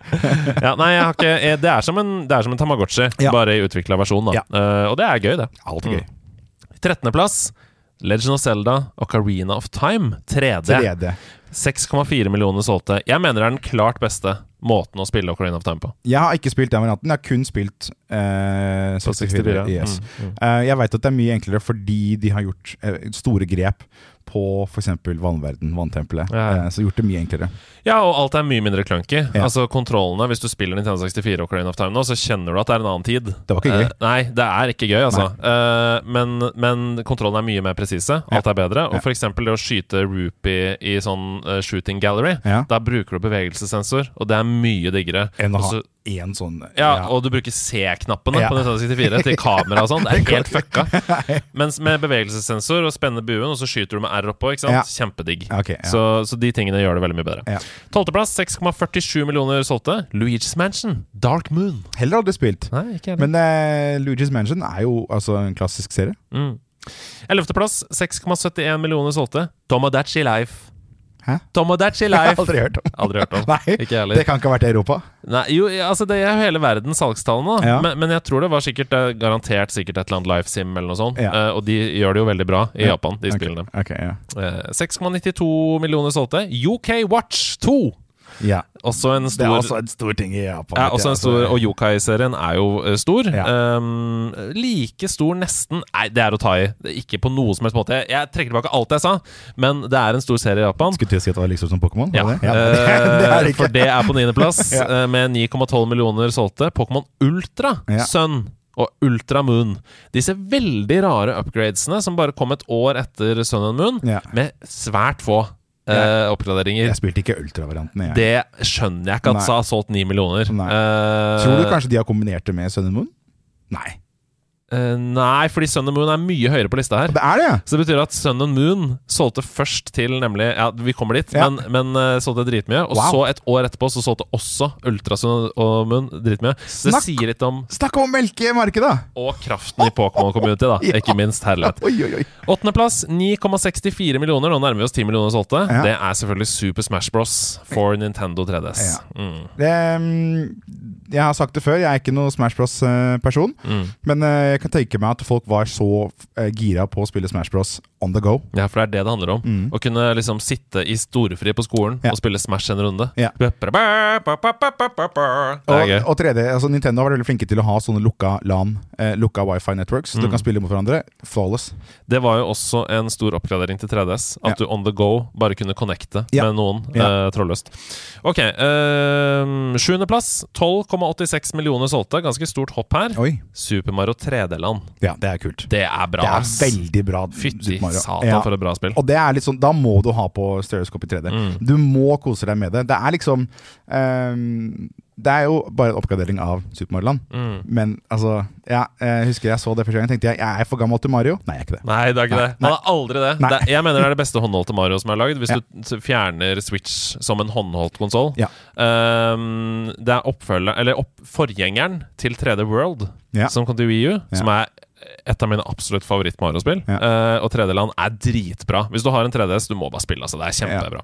Ja, nei, jeg har ikke Det er som en, det er som en Tamagotchi, Ja. bare i utvikla versjon. Da. Ja. Eh, og det er gøy, det. Alt er gøy. 13.-plass. Legend of Zelda Ocarina of Time 3D. 3D. 6,4 millioner solgte. Jeg mener det er den klart beste måten å spille Ocarina of Time på. Jeg har ikke spilt den varianten. Jeg har kun spilt uh, På 64. Yes. Mm, mm. Uh, jeg veit at det er mye enklere fordi de har gjort uh, store grep på f.eks. vannverden, vanntempelet. Ja. Eh, så gjort det mye enklere. Ja, og alt er mye mindre clunky. Ja. Altså kontrollene, Hvis du spiller Nintendo 64 og Ocarina of Time nå, så kjenner du at det er en annen tid. Det var ikke gøy. Eh, nei, det er ikke gøy, altså. Eh, men, men kontrollene er mye mer presise. Alt er bedre. Og eksempel det å skyte Rupee i sånn uh, shooting gallery, da bruker du bevegelsessensor, og det er mye diggere. Enn å ha én sånn ja, og du bruker C-knappene Ja. på Nintendo 64 til kamera og sånn. Det er <laughs> helt fucka. <laughs> Mens med bevegelsessensor og spenne buen, og så skyter du med R oppå, ikke sant? Ja. Kjempedigg. Okay, ja. Så, så de tingene gjør det veldig mye bedre. Ja. Tolvteplass, 6,47 millioner solgte. Luigi's Mansion, Dark Moon. Heller aldri spilt. Nei, ikke heller. Men uh, Luigi's Mansion er jo altså en klassisk serie. Mm. Ellevteplass, 6,71 millioner solgte. Tomodachi Life. Hæ? Tomodachi Jeg har Life. aldri hørt om. Aldri hørt om. <laughs> Nei, det kan ikke ha vært i Europa. Nei, jo, altså det er jo hele verdens salgstallene. Ja. men, men jeg tror det var sikkert eh, garantert sikkert et eller annet Life Sim eller noe sånt. Ja. Uh, og de gjør det jo veldig bra i Ja. Japan, de okay. spillene. Okay, ja. Eh, 6,92 millioner solgte. UK Watch 2! Ja. Også en Det er også en stor ting i Japan. Ja, også en stor, altså. og Yokai-serien er jo eh, stor. Ja. Um, like stor nesten Nei, det er å ta i. Ikke på noe som helst måte. Jeg, trekker tilbake alt jeg sa, men det er en stor serie i Japan. Skulle til å si at det var like stort som Pokémon? Ja, det? det, <laughs> det er det eh, for det er på niendeplass, <laughs> Ja. eh, med 9,12 millioner solgte. Pokémon Ultra Ja. Sun og Ultra Moon. Disse veldig rare upgradesene som bare kom et år etter Sun and Moon, Ja. med svært få eh, oppgraderinger. Jeg spilte ikke ultravarianten. jeg. Det skjønner jeg ikke at Nei. sa har solgt 9 millioner. Eh, Tror du kanskje de har kombinert det med Sun and Moon? Nei. Eh, nei, fordi Sun and Moon er mye høyere på lista her. Det er det, ja! Så det betyr at Sun and Moon solgte først til nemlig Ja, vi kommer dit, Ja. men, men uh, solgte dritmye. Og Wow. så et år etterpå så solgte også Ultra Sun og Moon dritmye. Så det sier litt om Snakk om å melke markedet! Og kraften i Pokémon Community, da. <laughs> Ja. Ikke minst. Herlighet. Åttendeplass 9,64 millioner. Nå nærmer vi oss 10 millioner solgte. Ja. Det er selvfølgelig Super Smash Bros. for Nintendo 3DS. Ja. Mm. Det, mm, jeg har sagt det før, jeg er ikke noen Smash Bros-person. Mm. Men eh, jeg kan tenke meg at folk var så eh, gira på å spille Smash Bros on the go. Ja, for det er det det handler om. Mm. Å kunne liksom sitte i storefri på skolen Ja. og spille Smash en runde. Ja. Det er Og, gøy. og 3D, altså Nintendo vært veldig flinke til å ha sånne lukka LAN, eh, lukka wifi networks. Så du Mm. kan spille mot hverandre. Flawless. Det var jo også en stor oppgradering til 3DS. At du on the go bare kunne connecte Ja. med noen Ja. eh, trådløst. Ok, uh, sjuendeplass. 12,86 millioner solgte. Ganske stort hopp her. Oi. Super Mario 3D-land. Ja, det er kult. Det er bra. Det er veldig bra. Fytti satan, Ja. for et bra spill. Og det er litt sånn, da må du ha på stereoscope i 3D. Mm. Du må kose deg med det. Det er liksom um, Det er jo bare en oppgradering av Super Mario Land. Mm. Men altså ja, Jeg husker jeg så det første gang. tenkte jeg jeg er for gammel til Mario. Nei, jeg er ikke det. Nei, det er ikke Nei, det. Man er aldri det. Det jeg mener det er det beste håndholdte Mario som er lagd. Hvis Ja. du fjerner Switch som en håndholdt konsoll. Ja. Um, det er oppfølger, eller opp, forgjengeren til 3D World, Ja. som kom til Wii U, Ja. som er et av mine absolutt favoritt-Mario-spill. Ja. Uh, og 3D-land er dritbra. Hvis du har en 3DS, du må bare spille. Altså. Det er kjempebra.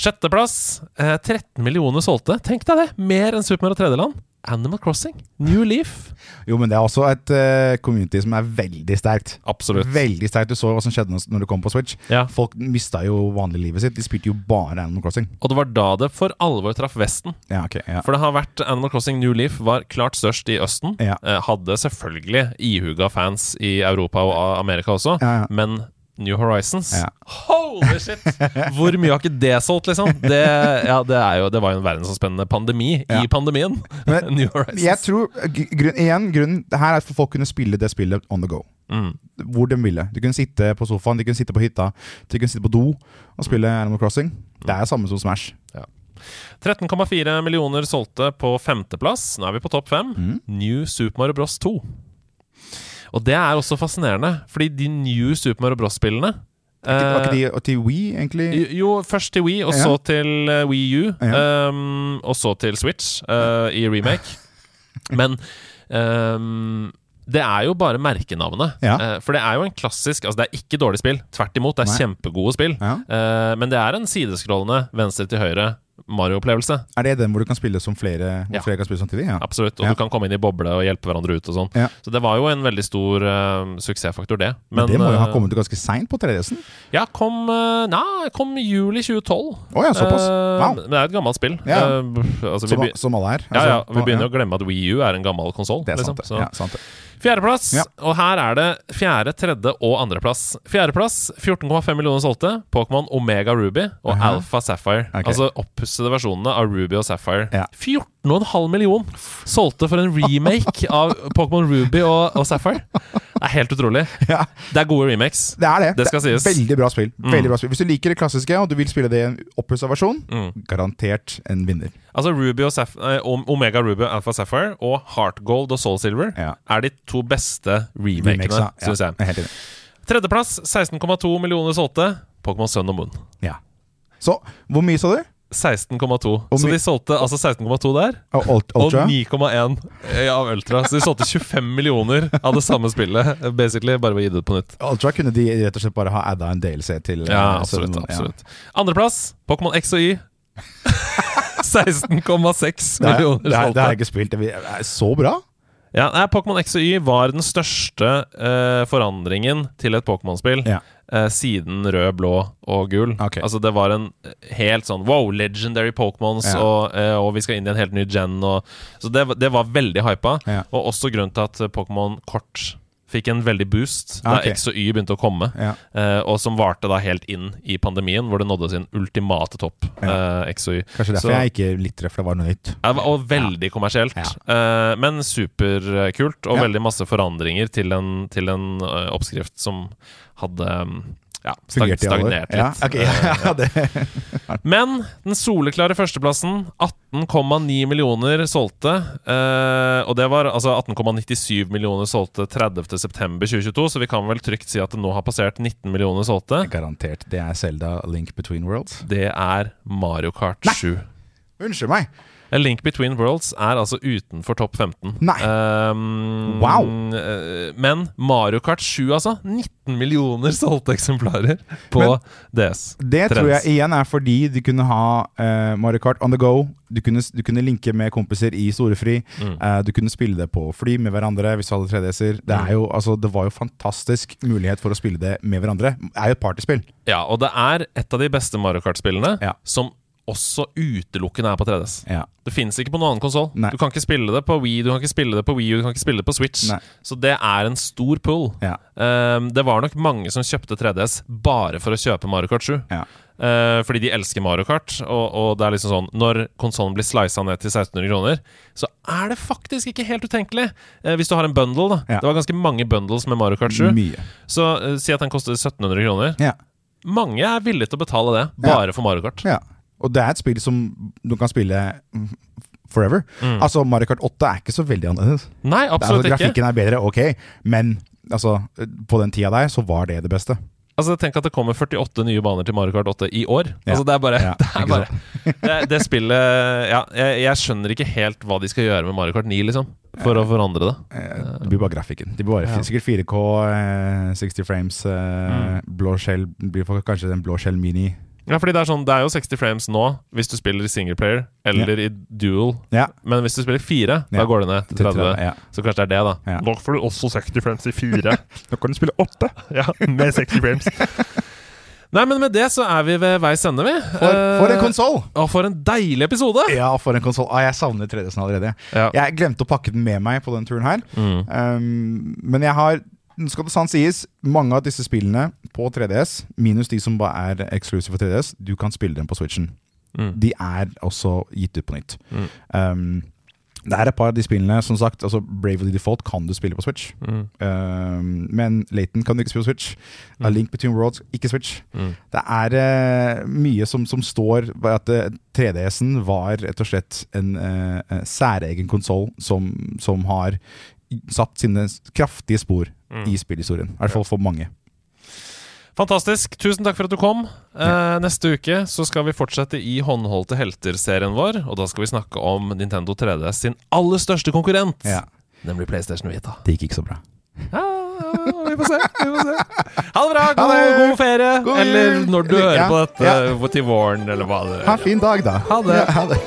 Sjetteplass. Uh, 13 millioner solgte. Tenk deg det! Mer enn Super Mario 3D-land. Animal Crossing. New Leaf. Jo, men det er også et uh, community som er veldig sterkt. Absolutt. Veldig sterkt. Du så hva som skjedde når du kom på Switch. Ja. Folk mista jo vanliglivet sitt. De spilte jo bare Animal Crossing. Og det var da det for alvor traff Vesten. Ja, ok, ja. For det har vært Animal Crossing New Leaf var klart størst i Østen. Eh, hadde selvfølgelig ihuga fans i Europa og Amerika også, men New Horizons Ja. Holy shit! <laughs> Hvor mye har ikke det solgt, liksom? Det, ja, det, er jo, det var jo en verdensomspennende pandemi Ja. i pandemien. Men <laughs> New Horizons. Jeg tror, grunn, igjen, grunnen det her er at folk kunne spille det spillet on the go. Mm. Hvor de ville. De kunne sitte på sofaen, de kunne sitte på hytta, de kunne sitte på do og spille Animal Crossing. Det er samme som Smash. 13,4 millioner solgte på femteplass. Nå er vi på topp fem. Mm. New Super Mario Bros 2. Og det er også fascinerende, fordi de New Super Mario Bros-spillene Var ikke eh, de til Wii, egentlig? Jo, først til Wii, og så til eh, Wii U. Um, og så til Switch uh, i remake. <laughs> Men um, det er jo bare merkenavnet. Ja. Eh, for det er jo en klassisk Altså, det er ikke dårlig spill. Tvert imot, det er Nei. kjempegode spill. Ja. Eh, men det er en sideskrollende venstre til høyre Mario-opplevelse. Er det den hvor du kan spille som flere, Ja. flere kan spille samtidig? Ja. Absolutt. Og Ja. du kan komme inn i boble og hjelpe hverandre ut og sånn. Ja. Så det var jo en veldig stor uh, suksessfaktor, det. Men, det må jo ha eh, kommet ganske seint på 3DS-en. Ja, kom uh, Nei, kom juli 2012. Oh, ja, såpass. Wow. Men det er et gammelt spill. Ja. Altså, vi, Som, som alle er. ja, ja, Altså, vi begynner å glemme at Wii U er en gammel konsoll. Det er liksom. sant, det. Så- Ja, sant det. Fjerdeplass, Ja. og her er det fjerde, tredje og andreplass. Fjerdeplass 14,5 millioner solgte. Pokémon Omega Ruby og Aha. Alpha Sapphire. Okay. Altså oppussede versjonene av Ruby og Sapphire. Ja. 14,5 millioner solgte for en remake av Pokémon Ruby og, og Sapphire. Det er helt utrolig. <laughs> Ja, Det er gode remakes. det er det. Det skal sies. Veldig bra spill. Mm. Veldig bra spill. Hvis du liker det klassiske og du vil spille det i en oppussa versjon, Mm. garantert en vinner. Altså Ruby og eh, Omega Ruby Alpha Sapphire og Heart Gold og Soul Silver Ja. er de to beste remakene, syns jeg. helt enig. Tredjeplass 16,2 millioner solgte. Pokémon Sun og Moon. Ja. Så hvor mye sa du? 16,2. Så de solgte altså 16,2 der, Og og Ultra? 9,1 av Ultra. Så de solgte 25 millioner av det samme spillet, basically, bare ved å gi det ut på nytt. Ultra kunne de rett og slett bare ha adda en DLC til. Ja, eh, absolutt. Ja. absolutt Andreplass, Pokémon X og Y. <laughs> 16,6 Det, er, millioner det, er, det har jeg ikke spilt. Det er så bra! Ja, nei, Pokémon X og Y var den største uh, forandringen til et Pokémon-spill Ja. uh, siden rød, blå og gul. Okay. Altså Det var en helt sånn wow, legendary Pokémons, Ja. og, uh, og vi skal inn i en helt ny gen. Og, så det, det var veldig hypa. Ja. Og også grunnen til at Pokémon Kort fikk en veldig boost da okay. X og Y begynte å komme. Ja. Uh, og som varte da helt inn i pandemien, hvor det nådde sin ultimate topp. Ja. Uh, X og Y. Kanskje derfor Så- jeg ikke litt for det var noe nytt. Uh, og veldig kommersielt. Ja. Eh, men superkult, og veldig masse forandringer til en, til en oppskrift som hadde um, ja, Fungerte stagnert litt. Ja, okay, ja, det. <laughs> Men den soleklare førsteplassen, 18,9 millioner solgte. eh, og det var altså 18,97 millioner solgte 30.9.2022, så vi kan vel trygt si at det nå har passert 19 millioner solgte. Garantert. Det er Selda Link Between Worlds. Det er Mario Kart 7. Unnskyld meg! A Link Between Worlds er altså utenfor topp 15. Nei. Um, Wow. eh, Men Mario Kart 7, altså. 19 millioner solgte eksemplarer på Men- DS. Det tror jeg igjen er fordi du kunne ha uh, Mario Kart on the go. Du kunne, du kunne linke med kompiser i storefri. Mm. Uh, du kunne spille det på fly med hverandre hvis du hadde 3DS-er. Det, Mm. jo, altså, det var jo fantastisk mulighet for å spille det med hverandre. Det er jo et partyspill. Ja, og det er et av de beste Mario Kart-spillene Ja. som også utelukkende er på 3DS. Ja. Det fins ikke på noen annen konsoll. Du kan ikke spille det på Wii, du kan ikke spille det på Wii U, du kan ikke spille det på Switch. Nei. Så det er en stor pull. Ja. Um, det var nok mange som kjøpte 3DS bare for å kjøpe Mario Kart 7. Ja. Uh, fordi de elsker Mario Kart. Og, og det er liksom sånn Når konsollen blir slisa ned til 1600 kroner, så er det faktisk ikke helt utenkelig. Uh, hvis du har en bundle, da. Ja. Det var ganske mange bundles med Mario Kart 7. Mye. Så uh, si at den koster 1700 kroner. Ja. Mange er villige til å betale det bare for Mario Kart. ja. Og det er et spill som du kan spille forever. Mm. Altså, Mario Kart 8 er ikke så veldig annerledes. Nei, Altså, absolutt ikke. grafikken er bedre, ok, men altså, på den tida der så var det det beste. Altså, Tenk at det kommer 48 nye baner til Mario Kart 8 i år. Ja. Altså, Det er bare, Ja, <laughs> det, er bare <laughs> det, det spillet Ja, jeg, jeg skjønner ikke helt hva de skal gjøre med Mario Kart 9, liksom. For å forandre det. Eh, Det blir bare grafikken. Det blir bare sikkert 4K, eh, 60 frames, mm. blå skjell blir kanskje den blå skjell mini. Ja, fordi det er sånn Det er jo 60 frames nå hvis du spiller i singleplayer eller i dual. Ja, Men hvis du spiller fire, da går det ned til 30. ja. Så kanskje det er det, da. Ja. Nå får du også 60 frames i fire. <laughs> Nå kan du spille åtte! <laughs> ja, med 60 frames. <laughs> Nei, men med det så er vi ved veis ende, vi. For, for en Eh, konsoll! Og for en deilig episode! Ja, for en konsoll. Ah, jeg savner 3DS-en allerede. Ja. Jeg glemte å pakke den med meg på den turen her. Mm. Um, men jeg har nå skal det sant sies, mange av disse spillene på 3DS, minus de som bare er exclusive for 3DS, du kan spille dem på Switchen. Mm. De er også gitt ut på nytt. Mm. Um, det er et par av de spillene, som sagt, altså Bravely Default kan du spille på Switch. Mm. Um, men Laton kan du ikke spille på Switch. A Mm. Link Between Worlds, ikke Switch. Mm. Det er uh, mye som, som står at uh, 3DS-en var rett og slett en uh, eh, særegen konsoll som, som har satt sine kraftige spor Mm. i spillhistorien. I hvert fall for mange. Fantastisk. Tusen takk for at du kom. Eh, neste uke så skal vi fortsette i Håndholdte helter-serien vår. Og da skal vi snakke om Nintendo 3DS sin aller største konkurrent, Ja. nemlig PlayStation Vita. Det gikk ikke så bra. Ja, vi får se. Vi får se. Ha det bra. God, god ferie. God. Eller når du Ja, hører på dette til våren, eller hva det Ha en fin dag, da. Ha det. Ha det.